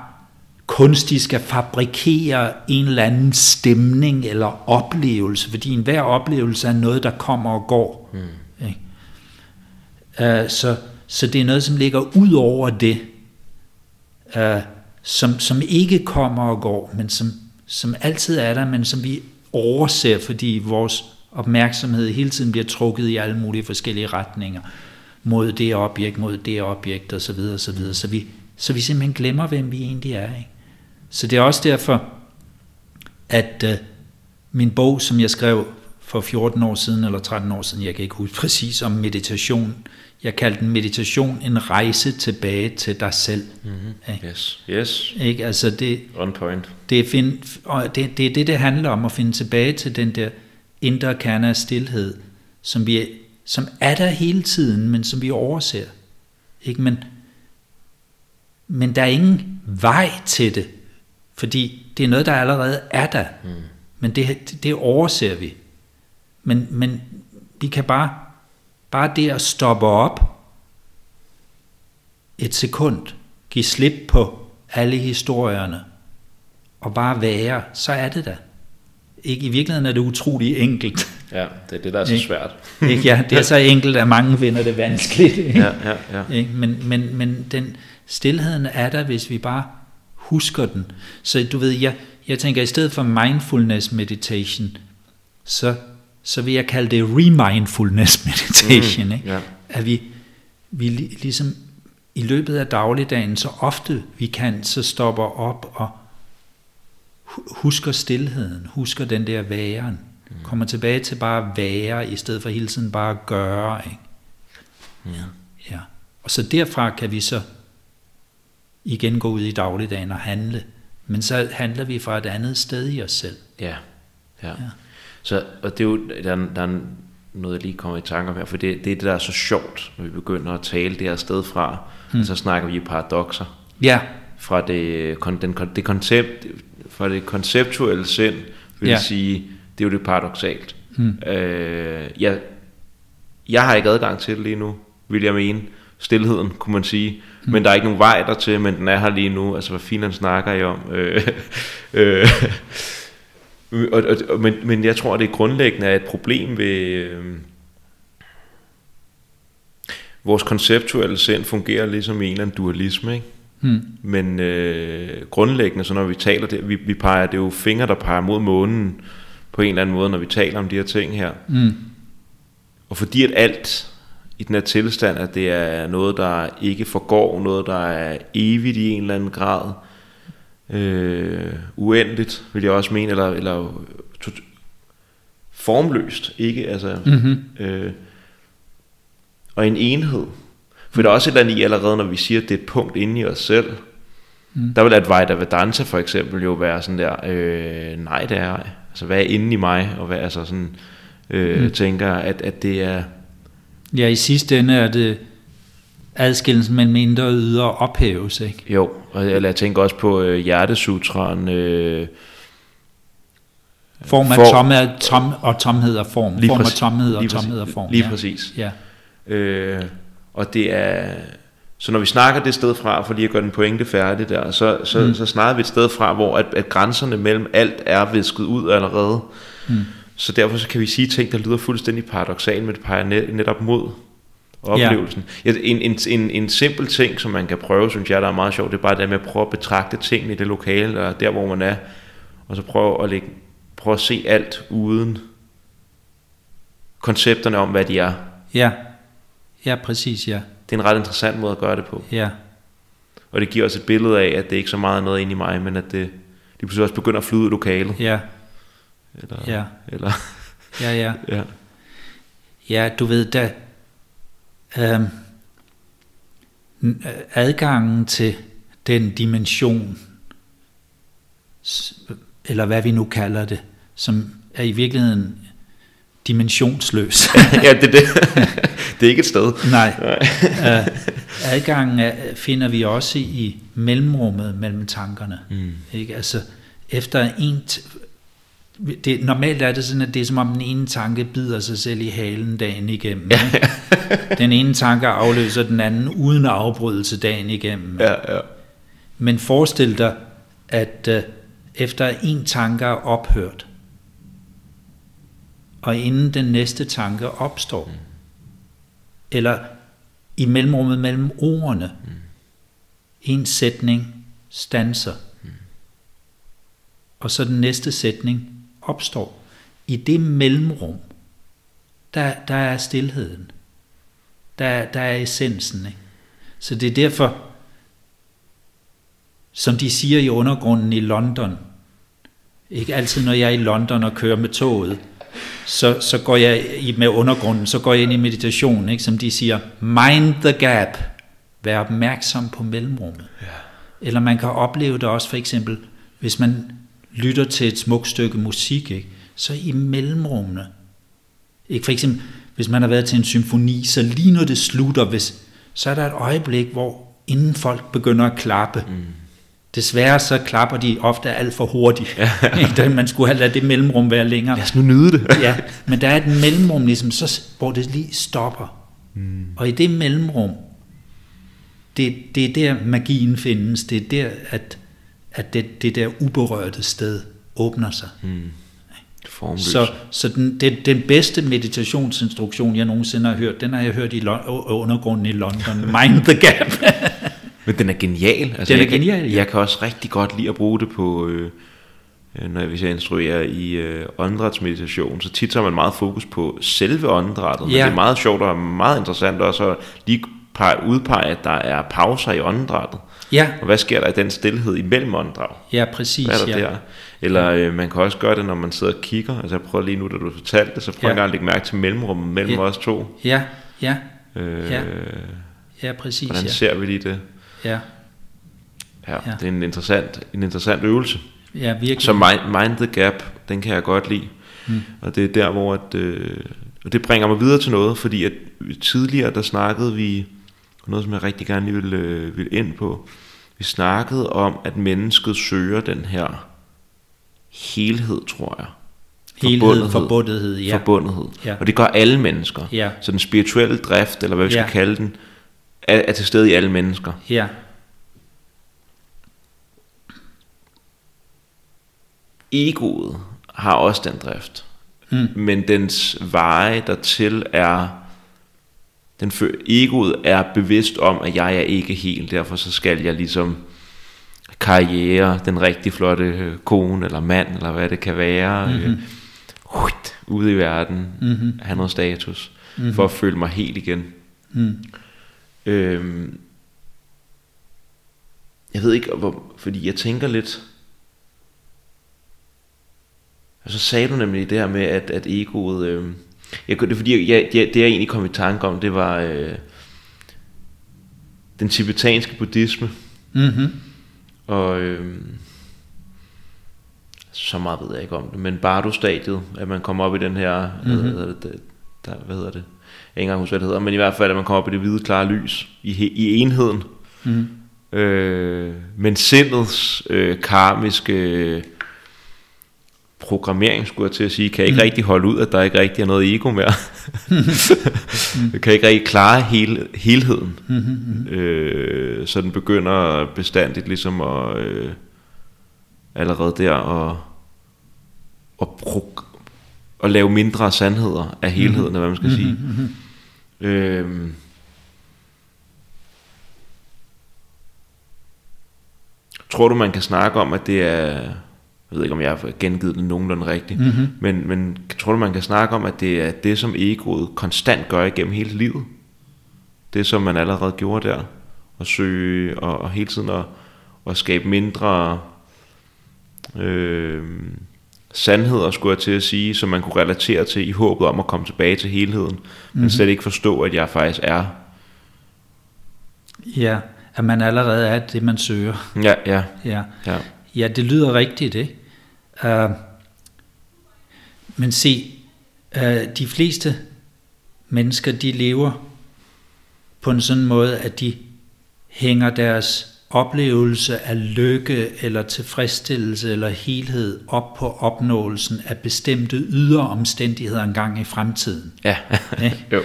kunstigt skal fabrikere en eller anden stemning eller oplevelse, fordi enhver oplevelse er noget, der kommer og går. Mm. Ikke? Uh, så, så det er noget, som ligger ud over det, uh, som, som ikke kommer og går, men som, som altid er der, men som vi overser, fordi vores opmærksomhed hele tiden bliver trukket i alle mulige forskellige retninger, mod det objekt, mod det objekt osv. Så, videre, så, vi, så vi simpelthen glemmer, hvem vi egentlig er. Ikke? Så det er også derfor, at uh, min bog, som jeg skrev for 14 år siden eller 13 år siden, jeg kan ikke huske præcis om meditation, jeg kaldte meditation en rejse tilbage til dig selv. Mm-hmm. Ikke? Yes, yes. Ikke? Altså det, On point. Det er, find, og det, det er det, det handler om, at finde tilbage til den der indre kerne af stillhed, som, vi, som er der hele tiden, men som vi overser. Ikke? Men, men der er ingen vej til det, fordi det er noget, der allerede er der. Mm. Men det, det overser vi. Men, men vi kan bare, bare det at stoppe op et sekund, give slip på alle historierne, og bare være, så er det der. Ikke, I virkeligheden er det utrolig enkelt. Ja, det er det, der er så svært. ikke? Ja, det er så enkelt, at mange finder det vanskeligt. Ikke? Ja, ja, ja. Ikke? Men, men, men den stillheden er der, hvis vi bare husker den. Så du ved, jeg, jeg tænker, i stedet for mindfulness meditation, så, så vil jeg kalde det remindfulness meditation. Mm, ikke? ja. At vi, vi ligesom i løbet af dagligdagen, så ofte vi kan, så stopper op og husker stillheden, husker den der væren, mm. kommer tilbage til bare at være, i stedet for hele tiden bare at gøre. Ikke? Mm. Ja. Og så derfra kan vi så igen gå ud i dagligdagen og handle. Men så handler vi fra et andet sted i os selv. Ja, ja. ja. Så, og det er jo, der, der er noget, jeg lige kommer i tanke om her, for det, det er det, der er så sjovt, når vi begynder at tale det her sted fra, hmm. så snakker vi paradoxer. Ja. Fra det, den, det koncept, fra det konceptuelle sind, vil ja. sige, det er jo det paradoxalt. Hmm. Øh, jeg, jeg har ikke adgang til det lige nu, vil jeg mene. Stilheden, kunne man sige. Hmm. Men der er ikke nogen vej der til, men den er her lige nu. Altså, hvad fint snakker I om? Øh, øh, og, og, og, men, men jeg tror, det er grundlæggende er et problem ved... Øh, vores konceptuelle sind fungerer ligesom i en eller anden dualisme, ikke? Hmm. Men øh, grundlæggende, så når vi taler det, vi, vi peger, det er jo fingre, der peger mod månen på en eller anden måde, når vi taler om de her ting her. Hmm. Og fordi at alt i den her tilstand, at det er noget, der ikke forgår, noget, der er evigt i en eller anden grad, øh, uendeligt, vil jeg også mene, eller, eller formløst, ikke? Altså, mm-hmm. øh, og en enhed. For der er også et eller andet i allerede, når vi siger, at det er et punkt inde i os selv. Mm. Der vil Advaita Vedanta for eksempel jo være sådan der, øh, nej det er Altså hvad er inde i mig, og hvad altså sådan, øh, mm. tænker, at, at det er... Ja, i sidste ende er det adskillelsen mellem indre og ydre ophæves, ikke? Jo, og jeg, jeg tænker også på øh, hjertesutraen, øh, Form af for, tom, er, tom og tomhed af form. Lige form af tomhed og tomhed af form. Lige ja. præcis. Ja. Øh, og det er... Så når vi snakker det sted fra, for lige at gøre den pointe færdig der, så, så, mm. så snakker vi et sted fra, hvor at, at grænserne mellem alt er visket ud allerede. Mm. Så derfor så kan vi sige ting, der lyder fuldstændig paradoxalt, men det peger net, netop mod oplevelsen. Ja. En, en, en, en simpel ting, som man kan prøve, synes jeg, der er meget sjovt, det er bare det med at prøve at betragte tingene i det lokale, og der hvor man er, og så prøve at, lægge, prøve at se alt uden koncepterne om, hvad de er. Ja, ja præcis, ja. Det er en ret interessant måde at gøre det på. Ja. Og det giver os et billede af, at det ikke så meget noget ind i mig, men at det, det pludselig også begynder at flyde i lokalet. Ja. Eller, ja. Eller, ja, ja. ja. Ja, du ved, da øhm, adgangen til den dimension, eller hvad vi nu kalder det, som er i virkeligheden dimensionsløs. ja, det er det. det er ikke et sted. Nej. Øh, adgangen er, finder vi også i mellemrummet mellem tankerne. Mm. Ikke? Altså, efter en... Det, normalt er det sådan, at det er som om den ene tanke bider sig selv i halen dagen igennem. ikke? den ene tanke afløser den anden uden afbrydelse dagen igennem. Ja, ja. Men forestil dig, at øh, efter en tanke er ophørt, og inden den næste tanke opstår, mm. eller i mellemrummet mellem ordene, mm. en sætning stanser, mm. og så den næste sætning opstår. I det mellemrum, der, der er stillheden. Der, der er essensen. Ikke? Så det er derfor, som de siger i undergrunden i London. Ikke altid, når jeg er i London og kører med toget, så, så går jeg i, med undergrunden, så går jeg ind i meditation, ikke? som de siger, mind the gap, vær opmærksom på mellemrummet. Ja. Eller man kan opleve det også for eksempel, hvis man lytter til et smukt stykke musik, ikke? så i mellemrummene. Ikke? For eksempel, hvis man har været til en symfoni, så lige når det slutter, hvis, så er der et øjeblik, hvor inden folk begynder at klappe, mm. Desværre så klapper de ofte alt for hurtigt. Ja. Man skulle have ladet det mellemrum være længere. Lad os nu nyde det. ja, men der er et mellemrum, ligesom, så, hvor det lige stopper. Mm. Og i det mellemrum, det, det er der magien findes. Det er der, at, at det, det der uberørte sted åbner sig. Mm. Formløs. Så, så den, det, den bedste meditationsinstruktion, jeg nogensinde har hørt, den har jeg hørt i Lon- undergrunden i London. Mind the gap. Men den er genial. Altså, Den er jeg, genial, ja. Jeg kan også rigtig godt lide at bruge det på, øh, øh, når jeg, hvis jeg instruerer i øh, åndedrætsmeditation, så tit så har man meget fokus på selve åndedrættet. Men Ja. det er meget sjovt og meget interessant også at lige pege, udpege, at der er pauser i åndedrættet. Ja, Og hvad sker der i den stillhed imellem åndedrag? ja, præcis. Hvad er der ja. der? Eller øh, man kan også gøre det, når man sidder og kigger. Altså jeg prøver lige nu, da du fortalte det, så prøv Ja. engang at lægge mærke til mellemrummet mellem Ja. os to. Ja, ja, Øh, Ja. ja, præcis. Hvordan Ja. ser vi lige det? Ja, Ja, det er en interessant, en interessant øvelse. ja, virkelig. Så mind, mind the gap, den kan jeg godt lide. Mm. Og det er der, hvor at, øh, og det bringer mig videre til noget, fordi at tidligere, der snakkede vi, noget som jeg rigtig gerne lige vil, øh, vil ind på, vi snakkede om, at mennesket søger den her helhed, tror jeg. Helhed, Forbundethed. forbundethed, ja. Forbundethed. Ja. Og det gør alle mennesker. Ja. Så den spirituelle drift, eller hvad vi Ja. skal kalde den, er, er til stede i alle mennesker. Ja, Egoet har også den drift. Mm. Men dens veje dertil er, den egoet er bevidst om, at jeg er ikke helt, derfor så skal jeg ligesom karriere, den rigtig flotte øh, kone eller mand, eller hvad det kan være, mm-hmm. øh, huit, ude i verden, mm-hmm. have noget status, mm-hmm. for at føle mig helt igen. Mm. Øhm, jeg ved ikke, hvor, fordi jeg tænker lidt, og så sagde du nemlig det her med, at, at egoet, øh, jeg, det er fordi, jeg, jeg, det jeg egentlig kom i tanke om, det var øh, den tibetanske buddhisme, Mm-hmm. og øh, så meget ved jeg ikke om det, men Bardo-stadiet, at man kommer op i den her, mm-hmm. hvad, hedder det, der, hvad hedder det, jeg ikke engang huske, hvad det hedder, men i hvert fald, at man kommer op i det hvide, klare lys, i, i enheden, Mm. Øh, men sindets øh, karmiske øh, programmering, skulle jeg til at sige, kan ikke mm. rigtig holde ud, at der ikke rigtig er noget ego mere. det kan ikke rigtig klare hele, helheden. Mm-hmm. Øh, så den begynder bestandigt ligesom at øh, allerede der at, at, pro- at lave mindre sandheder af helheden, mm-hmm. hvad man skal sige. Mm-hmm. Øh, Tror du, man kan snakke om, at det er... Jeg ved ikke, om jeg har gengivet det nogenlunde rigtigt. Mm-hmm. Men, men tror du, man kan snakke om, at det er det, som egoet konstant gør igennem hele livet? Det, som man allerede gjorde der. At søge og, og hele tiden at, at skabe mindre øh, sandheder, skulle jeg til at sige, som man kunne relatere til i håbet om at komme tilbage til helheden. Mm-hmm. Men slet ikke forstå, at jeg faktisk er. Ja, at man allerede er det, man søger. Ja, ja, Ja, ja. ja, det lyder rigtigt, ikke? Uh, men se, uh, de fleste mennesker, de lever på en sådan måde, at de hænger deres oplevelse af lykke eller tilfredsstillelse eller helhed op på opnåelsen af bestemte ydre omstændigheder engang i fremtiden. Ja, jo.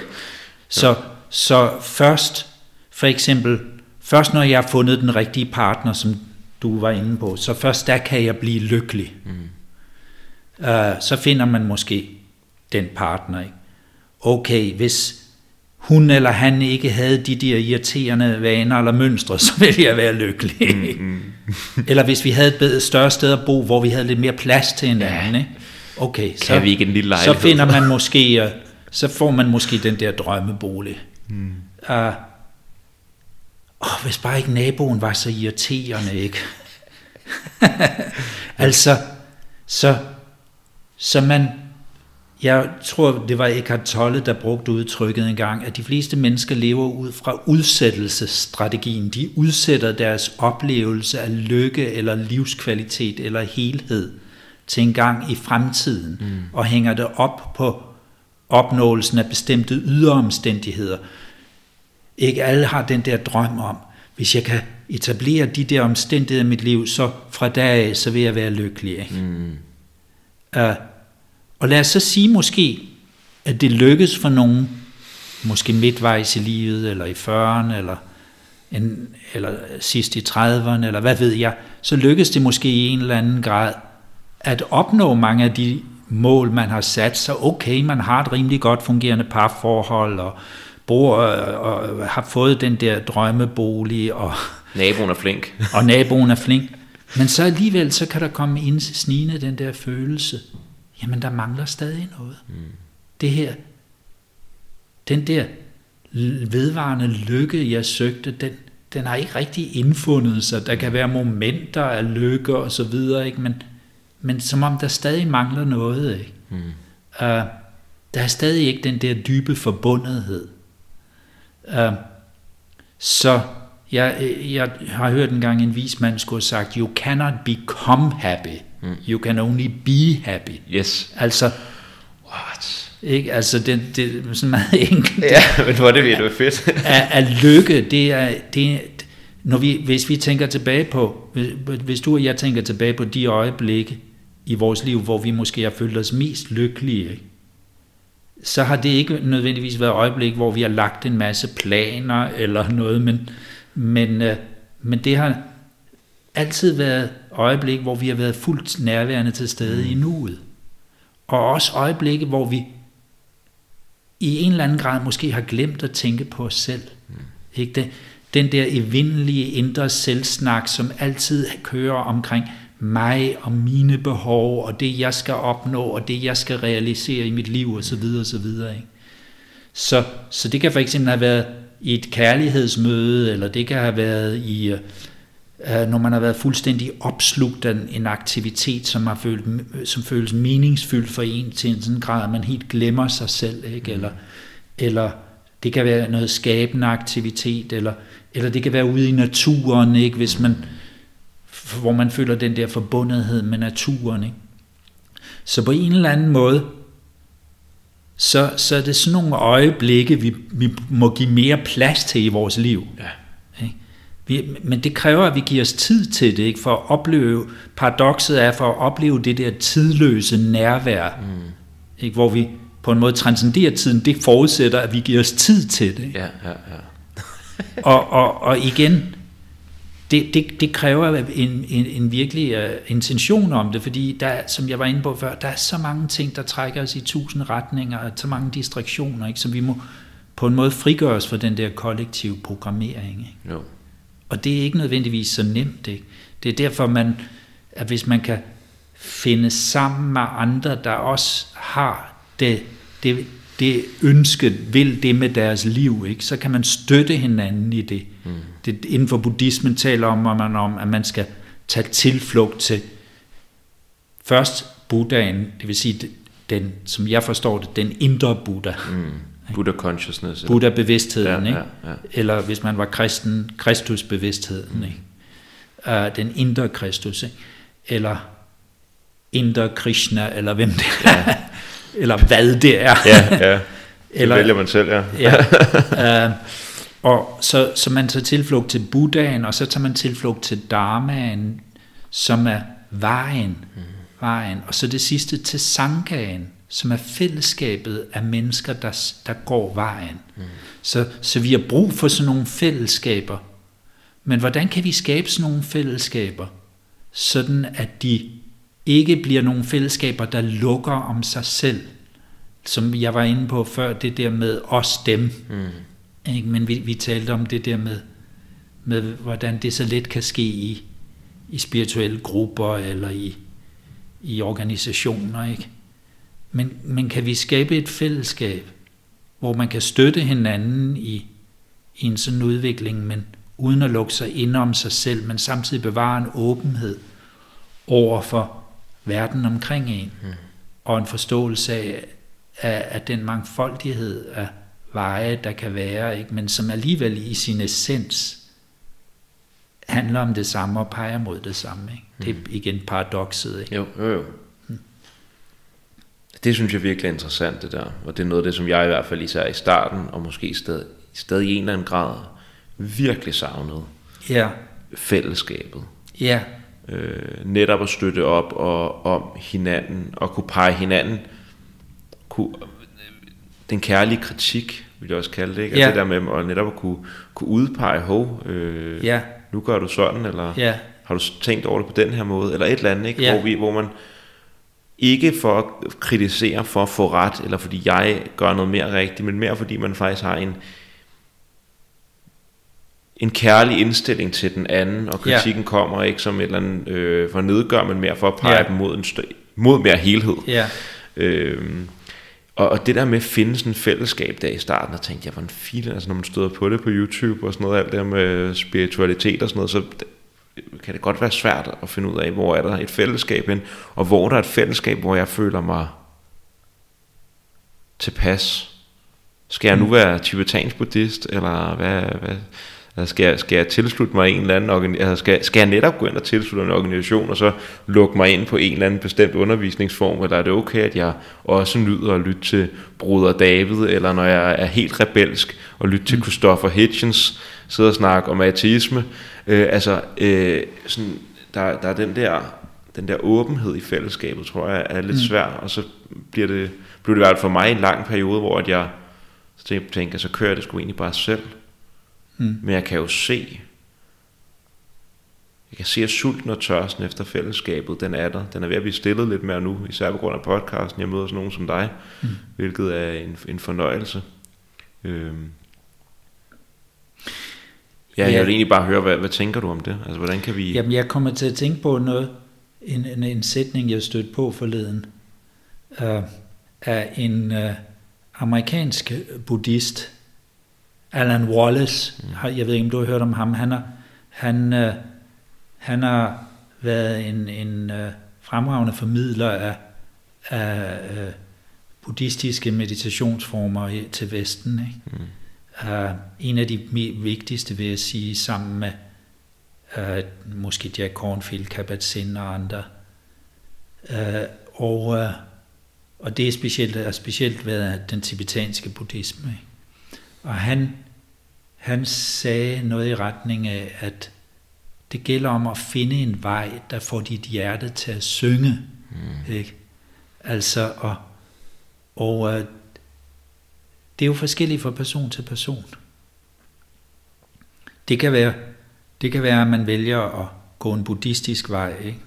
Så, så først, for eksempel, først når jeg har fundet den rigtige partner, som du var inde på, så først der kan jeg blive lykkelig. Mm. Uh, så finder man måske den partner. Ikke? Okay, hvis hun eller han ikke havde de der irriterende vaner eller mønstre, så ville jeg være lykkelig. Mm, mm. eller hvis vi havde et større sted at bo, hvor vi havde lidt mere plads til hinanden. Ja. Ikke? Okay, så, vi ikke en lille så finder man måske, øh, så får man måske den der drømmebolig. Mm. Uh, oh, hvis bare ikke naboen var så irriterende, ikke? altså, så, så man, jeg tror, det var Eckhart Tolle, der brugte udtrykket engang, at de fleste mennesker lever ud fra udsættelsesstrategien. De udsætter deres oplevelse af lykke eller livskvalitet eller helhed til en gang i fremtiden, mm. og hænger det op på opnåelsen af bestemte ydre omstændigheder. Ikke alle har den der drøm om, hvis jeg kan etablere de der omstændigheder i mit liv, så fra dag af, så vil jeg være lykkelig. Mm. Uh, og lad os så sige måske, at det lykkes for nogen, måske midtvejs i livet, eller i 40'erne, eller, en, eller sidst i 30'erne, eller hvad ved jeg, så lykkes det måske i en eller anden grad at opnå mange af de mål, man har sat, så okay, man har et rimelig godt fungerende parforhold, og bor og har fået den der drømmebolig, og naboen er flink. og naboen er flink. Men så alligevel, så kan der komme ind snigende den der følelse, jamen der mangler stadig noget. Mm. Det her, den der vedvarende lykke, jeg søgte, den, den har ikke rigtig indfundet sig. Der kan være momenter af lykke og så videre, ikke? Men, men som om der stadig mangler noget. Ikke? Mm. Uh, der er stadig ikke den der dybe forbundethed. Uh, så jeg, jeg har hørt en gang en vis mand skulle have sagt, you cannot become happy. Mm. You can only be happy. Yes. Altså, What? Ikke? Altså, det, det er sådan meget enkelt. Ja, men hvor det virkelig fedt. at, at lykke, det er, det, når vi, hvis vi tænker tilbage på, hvis du og jeg tænker tilbage på de øjeblikke i vores liv, hvor vi måske har følt os mest lykkelige, ikke? Så har det ikke nødvendigvis været øjeblik, hvor vi har lagt en masse planer eller noget, men, men, øh, men det har altid været øjeblikke, hvor vi har været fuldt nærværende til stede mm. i nuet. Og også øjeblikke, hvor vi i en eller anden grad måske har glemt at tænke på os selv. Mm. Ikke det? Den der evindelige indre selvsnak, som altid kører omkring mig og mine behov, og det jeg skal opnå, og det jeg skal realisere i mit liv, osv. osv. Ikke? Så, så det kan for eksempel have været i et kærlighedsmøde, eller det kan have været i Øh, når man har været fuldstændig opslugt af en aktivitet, som, har følt, som føles meningsfyldt for en til en sådan grad, at man helt glemmer sig selv, ikke? Eller, eller det kan være noget skabende aktivitet, eller, eller det kan være ude i naturen, ikke? Hvis man, hvor man føler den der forbundethed med naturen. Ikke? Så på en eller anden måde, så, så er det sådan nogle øjeblikke, vi, vi må give mere plads til i vores liv. Ja. Vi, men det kræver, at vi giver os tid til det, ikke? for at opleve, paradokset er for at opleve det der tidløse nærvær, mm. ikke? hvor vi på en måde transcenderer tiden, det forudsætter, at vi giver os tid til det. Ikke? Ja, ja, ja. og, og, og igen, det, det, det kræver en, en, en virkelig uh, intention om det, fordi der, som jeg var inde på før, der er så mange ting, der trækker os i tusind retninger, og så mange distraktioner, ikke? så vi må på en måde frigøre os fra den der kollektive programmering. Ikke? Jo. Og det er ikke nødvendigvis så nemt. Ikke? Det er derfor, man, at hvis man kan finde sammen med andre, der også har det, det, det ønske, vil det med deres liv, ikke? så kan man støtte hinanden i det. Mm. det inden for buddhismen taler om, man om, at man skal tage tilflugt til først Buddhaen, det vil sige den, som jeg forstår det, den indre Buddha. Mm. Buddha consciousness. Buddha bevidstheden, ja, ikke? Ja, ja. Eller hvis man var kristen, Kristus bevidstheden, mm. ikke? Uh, den indre Kristus, ikke? eller Indre Krishna, eller hvem det er, ja. Eller hvad det er. Ja, ja. Det eller, vælger man selv, ja. ja uh, og så, så man tager tilflugt til Buddhaen, og så tager man tilflugt til Dharmaen, som er vejen. Mm. vejen. Og så det sidste til Sanghaen, som er fællesskabet af mennesker, der, der går vejen. Mm. Så, så vi har brug for sådan nogle fællesskaber. Men hvordan kan vi skabe sådan nogle fællesskaber, sådan at de ikke bliver nogle fællesskaber, der lukker om sig selv, som jeg var inde på før, det der med os dem. Mm. Ikke? Men vi, vi talte om det der med, med, hvordan det så let kan ske i, i spirituelle grupper eller i, i organisationer. Ikke? Men, men kan vi skabe et fællesskab, hvor man kan støtte hinanden i, i en sådan udvikling, men uden at lukke sig ind om sig selv, men samtidig bevare en åbenhed over for verden omkring en, mm. og en forståelse af, af, af den mangfoldighed af veje, der kan være, ikke? men som alligevel i sin essens handler om det samme og peger mod det samme. Ikke? Mm. Det er igen paradokset. Ikke? Jo, jo, jo. Mm. Det synes jeg virkelig er interessant, det der. Og det er noget af det, som jeg i hvert fald især i starten, og måske stadig, stadig i en eller anden grad, virkelig savnede. Ja. Fællesskabet. Ja øh, netop at støtte op og om hinanden og kunne pege hinanden kunne, den kærlige kritik vil jeg også kalde det, ikke? Altså ja. det der med at netop at kunne, kunne udpege, hov, øh, ja. nu gør du sådan, eller ja. har du tænkt over det på den her måde, eller et eller andet, ikke? Ja. Hvor, vi, hvor man ikke for at kritisere for at få ret, eller fordi jeg gør noget mere rigtigt, men mere fordi man faktisk har en, en kærlig indstilling til den anden, og kritikken ja. kommer ikke som et eller andet øh, for nedgør, men mere for at pege ja. dem mod, en stø- mod mere helhed. Ja. Øhm, og, og det der med at finde sådan et fællesskab der i starten, der tænkte jeg, hvor en fil, altså når man støder på det på YouTube og sådan noget, alt det der med spiritualitet og sådan noget, så kan det godt være svært at finde ud af, hvor er der et fællesskab hen, og hvor der er et fællesskab, hvor jeg føler mig tilpas. Skal jeg nu mm. være tibetansk buddhist, eller hvad, hvad, Altså skal, jeg, skal jeg tilslutte mig en eller anden altså skal, skal jeg netop gå ind og tilslutte en organisation, og så lukke mig ind på en eller anden bestemt undervisningsform, eller er det okay, at jeg også nyder at lytte til Bruder David, eller når jeg er helt rebelsk, og lytte til mm. Christopher Hitchens, sidde og snakke om ateisme. Øh, altså, øh, sådan, der, der er den der, den der åbenhed i fællesskabet, tror jeg, er lidt mm. svær, og så bliver det, bliver det i hvert fald for mig en lang periode, hvor at jeg så tænker, så kører jeg det sgu egentlig bare selv. Mm. Men jeg kan jo se, jeg kan se, at sulten og tørsten efter fællesskabet, den er der. Den er ved at blive stillet lidt mere nu, især på grund af podcasten. Jeg møder sådan nogen som dig, mm. hvilket er en, en fornøjelse. Øhm. Ja, jeg vil egentlig bare høre, hvad, hvad tænker du om det? Altså, hvordan kan vi... Jamen, jeg kommer til at tænke på noget, en, en, en sætning, jeg stødte på forleden, uh, af en uh, amerikansk buddhist, Alan Wallace, mm. jeg ved ikke, om du har hørt om ham, han har, han, øh, han har været en, en øh, fremragende formidler af, af øh, buddhistiske meditationsformer til Vesten. Ikke? Mm. Uh, en af de vigtigste, vil jeg sige, sammen med uh, måske Jack Kornfield, Kabat-Zinn og andre. Uh, og, uh, og det er specielt, er specielt været den tibetanske buddhisme. Ikke? Og han, han sagde noget i retning af, at det gælder om at finde en vej, der får dit hjerte til at synge. Mm. Ikke? Altså, og, og uh, det er jo forskelligt fra person til person. Det kan være, det kan være at man vælger at gå en buddhistisk vej, ikke?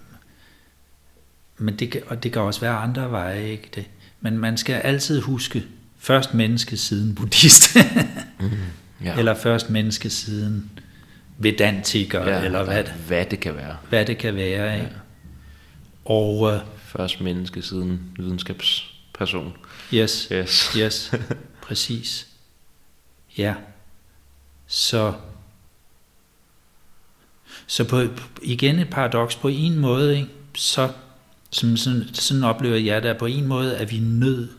Men det kan, og det kan også være andre veje, ikke? Det, men man skal altid huske, først menneske siden buddhist. mm, ja. Eller først menneske siden vedantiker, ja, eller hvad, hvad det kan være. Hvad det kan være, ikke? Ja. Og, uh, først menneske siden videnskabsperson. Yes, yes, yes præcis. Ja, så, så på, igen et paradoks på en måde, ikke? så som sådan, sådan oplever jeg at på en måde er vi nødt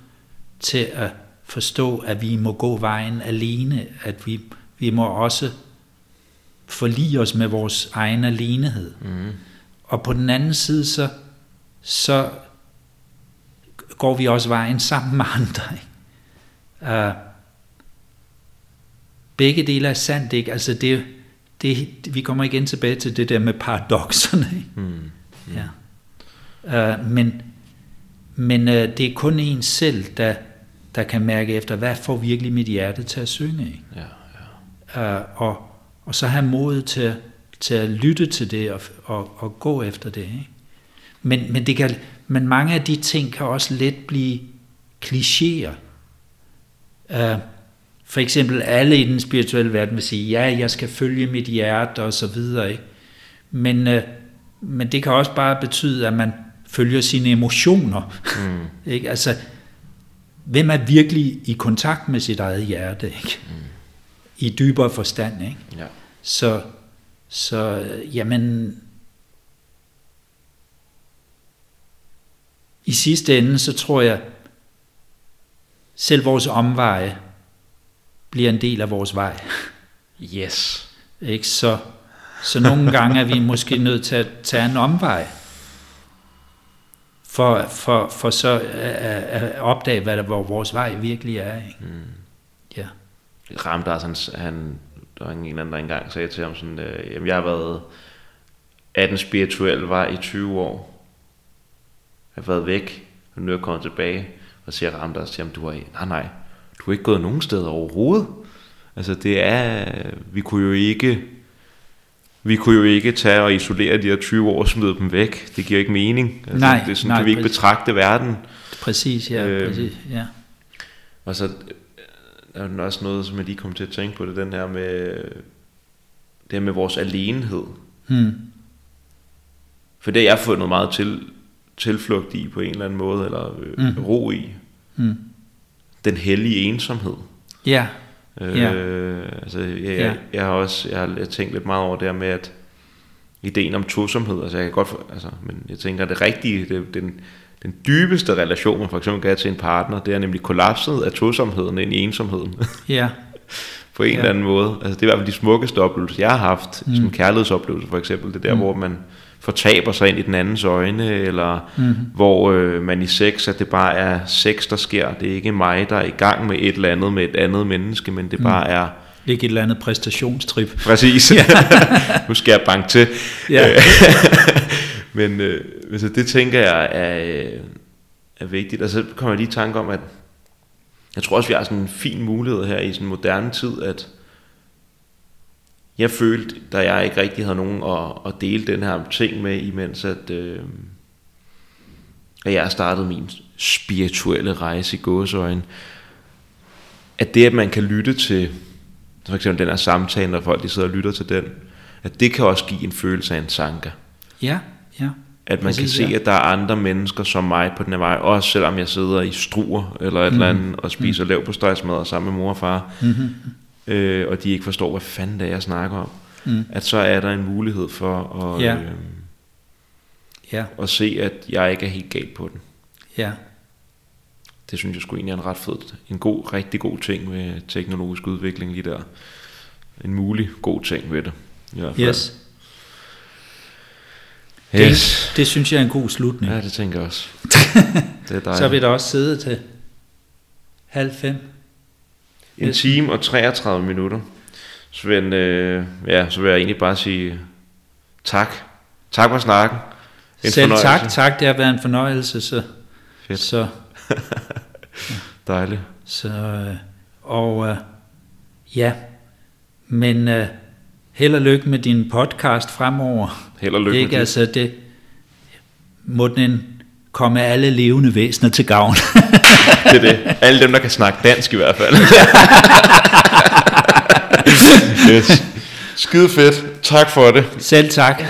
til at forstå, at vi må gå vejen alene, at vi, vi må også forlige os med vores egen alenehed. Mm. og på den anden side, så, så går vi også vejen sammen med andre. Ikke? Uh, begge dele er sandt, ikke? Altså det, det, vi kommer igen tilbage til det der med paradoxerne. Ikke? Mm. Mm. Ja. Uh, men men uh, det er kun en selv, der, der kan mærke efter, hvad får virkelig mit hjerte til at synge. Ikke? Ja, ja. Uh, og, og så have mod til, til at lytte til det og, og, og gå efter det. Ikke? Men, men, det kan, men mange af de ting kan også let blive klichéer. Uh, for eksempel alle i den spirituelle verden vil sige, ja, jeg skal følge mit hjerte og så videre. Ikke? Men, uh, men det kan også bare betyde, at man følger sine emotioner. Mm. ikke? Altså, hvem er virkelig i kontakt med sit eget hjerte? Ikke? Mm. I dybere forstand. Ikke? Ja. Så, så jamen, i sidste ende, så tror jeg, selv vores omveje bliver en del af vores vej. Yes. Ikke? Så, så nogle gange er vi måske nødt til at tage en omvej, for, for, for så at, at opdage, hvad der, hvor vores vej virkelig er. Ikke? Mm. Ja. Ramdas, han, han, der var en eller anden, der engang sagde til ham sådan, øh, jamen jeg har været af den spirituelle vej i 20 år. Jeg har været væk, og nu er jeg kommet tilbage, og siger Ramdas til ham, du har, nej nej, du har ikke gået nogen steder overhovedet. Altså det er, vi kunne jo ikke, vi kunne jo ikke tage og isolere de her 20 år og smide dem væk. Det giver ikke mening. Altså, nej, det er sådan, nej, kan vi ikke præcis. betragte verden. Præcis, ja. Øh, præcis, ja. Og så er der også noget, som jeg lige kom til at tænke på, det den her med, det her med vores alenehed. Hmm. For det har jeg fundet meget til, tilflugt i på en eller anden måde, eller øh, mm. ro i. Mm. Den hellige ensomhed. Ja. Øh, ja. altså, jeg, jeg, ja. jeg, har også jeg har tænkt lidt meget over det her med, at ideen om tosomhed, altså jeg kan godt, altså, men jeg tænker, at det rigtige, det, den, den dybeste relation, man for eksempel kan have til en partner, det er nemlig kollapset af tosomheden ind i ensomheden. Ja. på en ja. eller anden måde. Altså det er i hvert fald de smukkeste oplevelser, jeg har haft, mm. som kærlighedsoplevelse for eksempel, det er der, mm. hvor man fortaber sig ind i den andens øjne, eller mm-hmm. hvor øh, man i sex, at det bare er sex, der sker. Det er ikke mig, der er i gang med et eller andet med et andet menneske, men det mm. bare er... Ikke et eller andet præstationstrip. Præcis. nu skal jeg banke til. Ja. men øh, altså, det tænker jeg er, er vigtigt. Og så kommer jeg lige i tanke om, at jeg tror også, vi har sådan en fin mulighed her i sådan en moderne tid, at jeg følte, da jeg ikke rigtig havde nogen at, at dele den her ting med, imens at, øh, at jeg startede min spirituelle rejse i gåsøjen, at det, at man kan lytte til, for eksempel den her samtale, når folk de sidder og lytter til den, at det kan også give en følelse af en sanka. Ja, ja. At man Præcis, kan se, ja. at der er andre mennesker som mig på den her vej, også selvom jeg sidder i struer eller et mm. eller andet, og spiser mm. lav på støjsmad sammen med mor og far. Mm-hmm øh, og de ikke forstår, hvad fanden det er, jeg snakker om, mm. at så er der en mulighed for at, ja. Øh, ja. at se, at jeg ikke er helt galt på den. Ja. Det synes jeg skulle egentlig er en ret fed, en god, rigtig god ting med teknologisk udvikling lige der. En mulig god ting ved det. I hvert fald. Yes. Yes. Det, det synes jeg er en god slutning. Ja, det tænker jeg også. det er Så vil der også sidde til halv fem. En time og 33 minutter. Svend, øh, ja, så vil jeg egentlig bare sige tak. Tak for snakken. En Selv fornøjelse. tak, tak. Det har været en fornøjelse. Så, Fedt. Så, Dejligt. Så, øh, og øh, ja, men øh, held og lykke med din podcast fremover. Held og lykke Ikke? med altså, det. Må den komme alle levende væsener til gavn. det er det. Alle dem, der kan snakke dansk i hvert fald. yes. Skide fedt. Tak for det. Selv tak.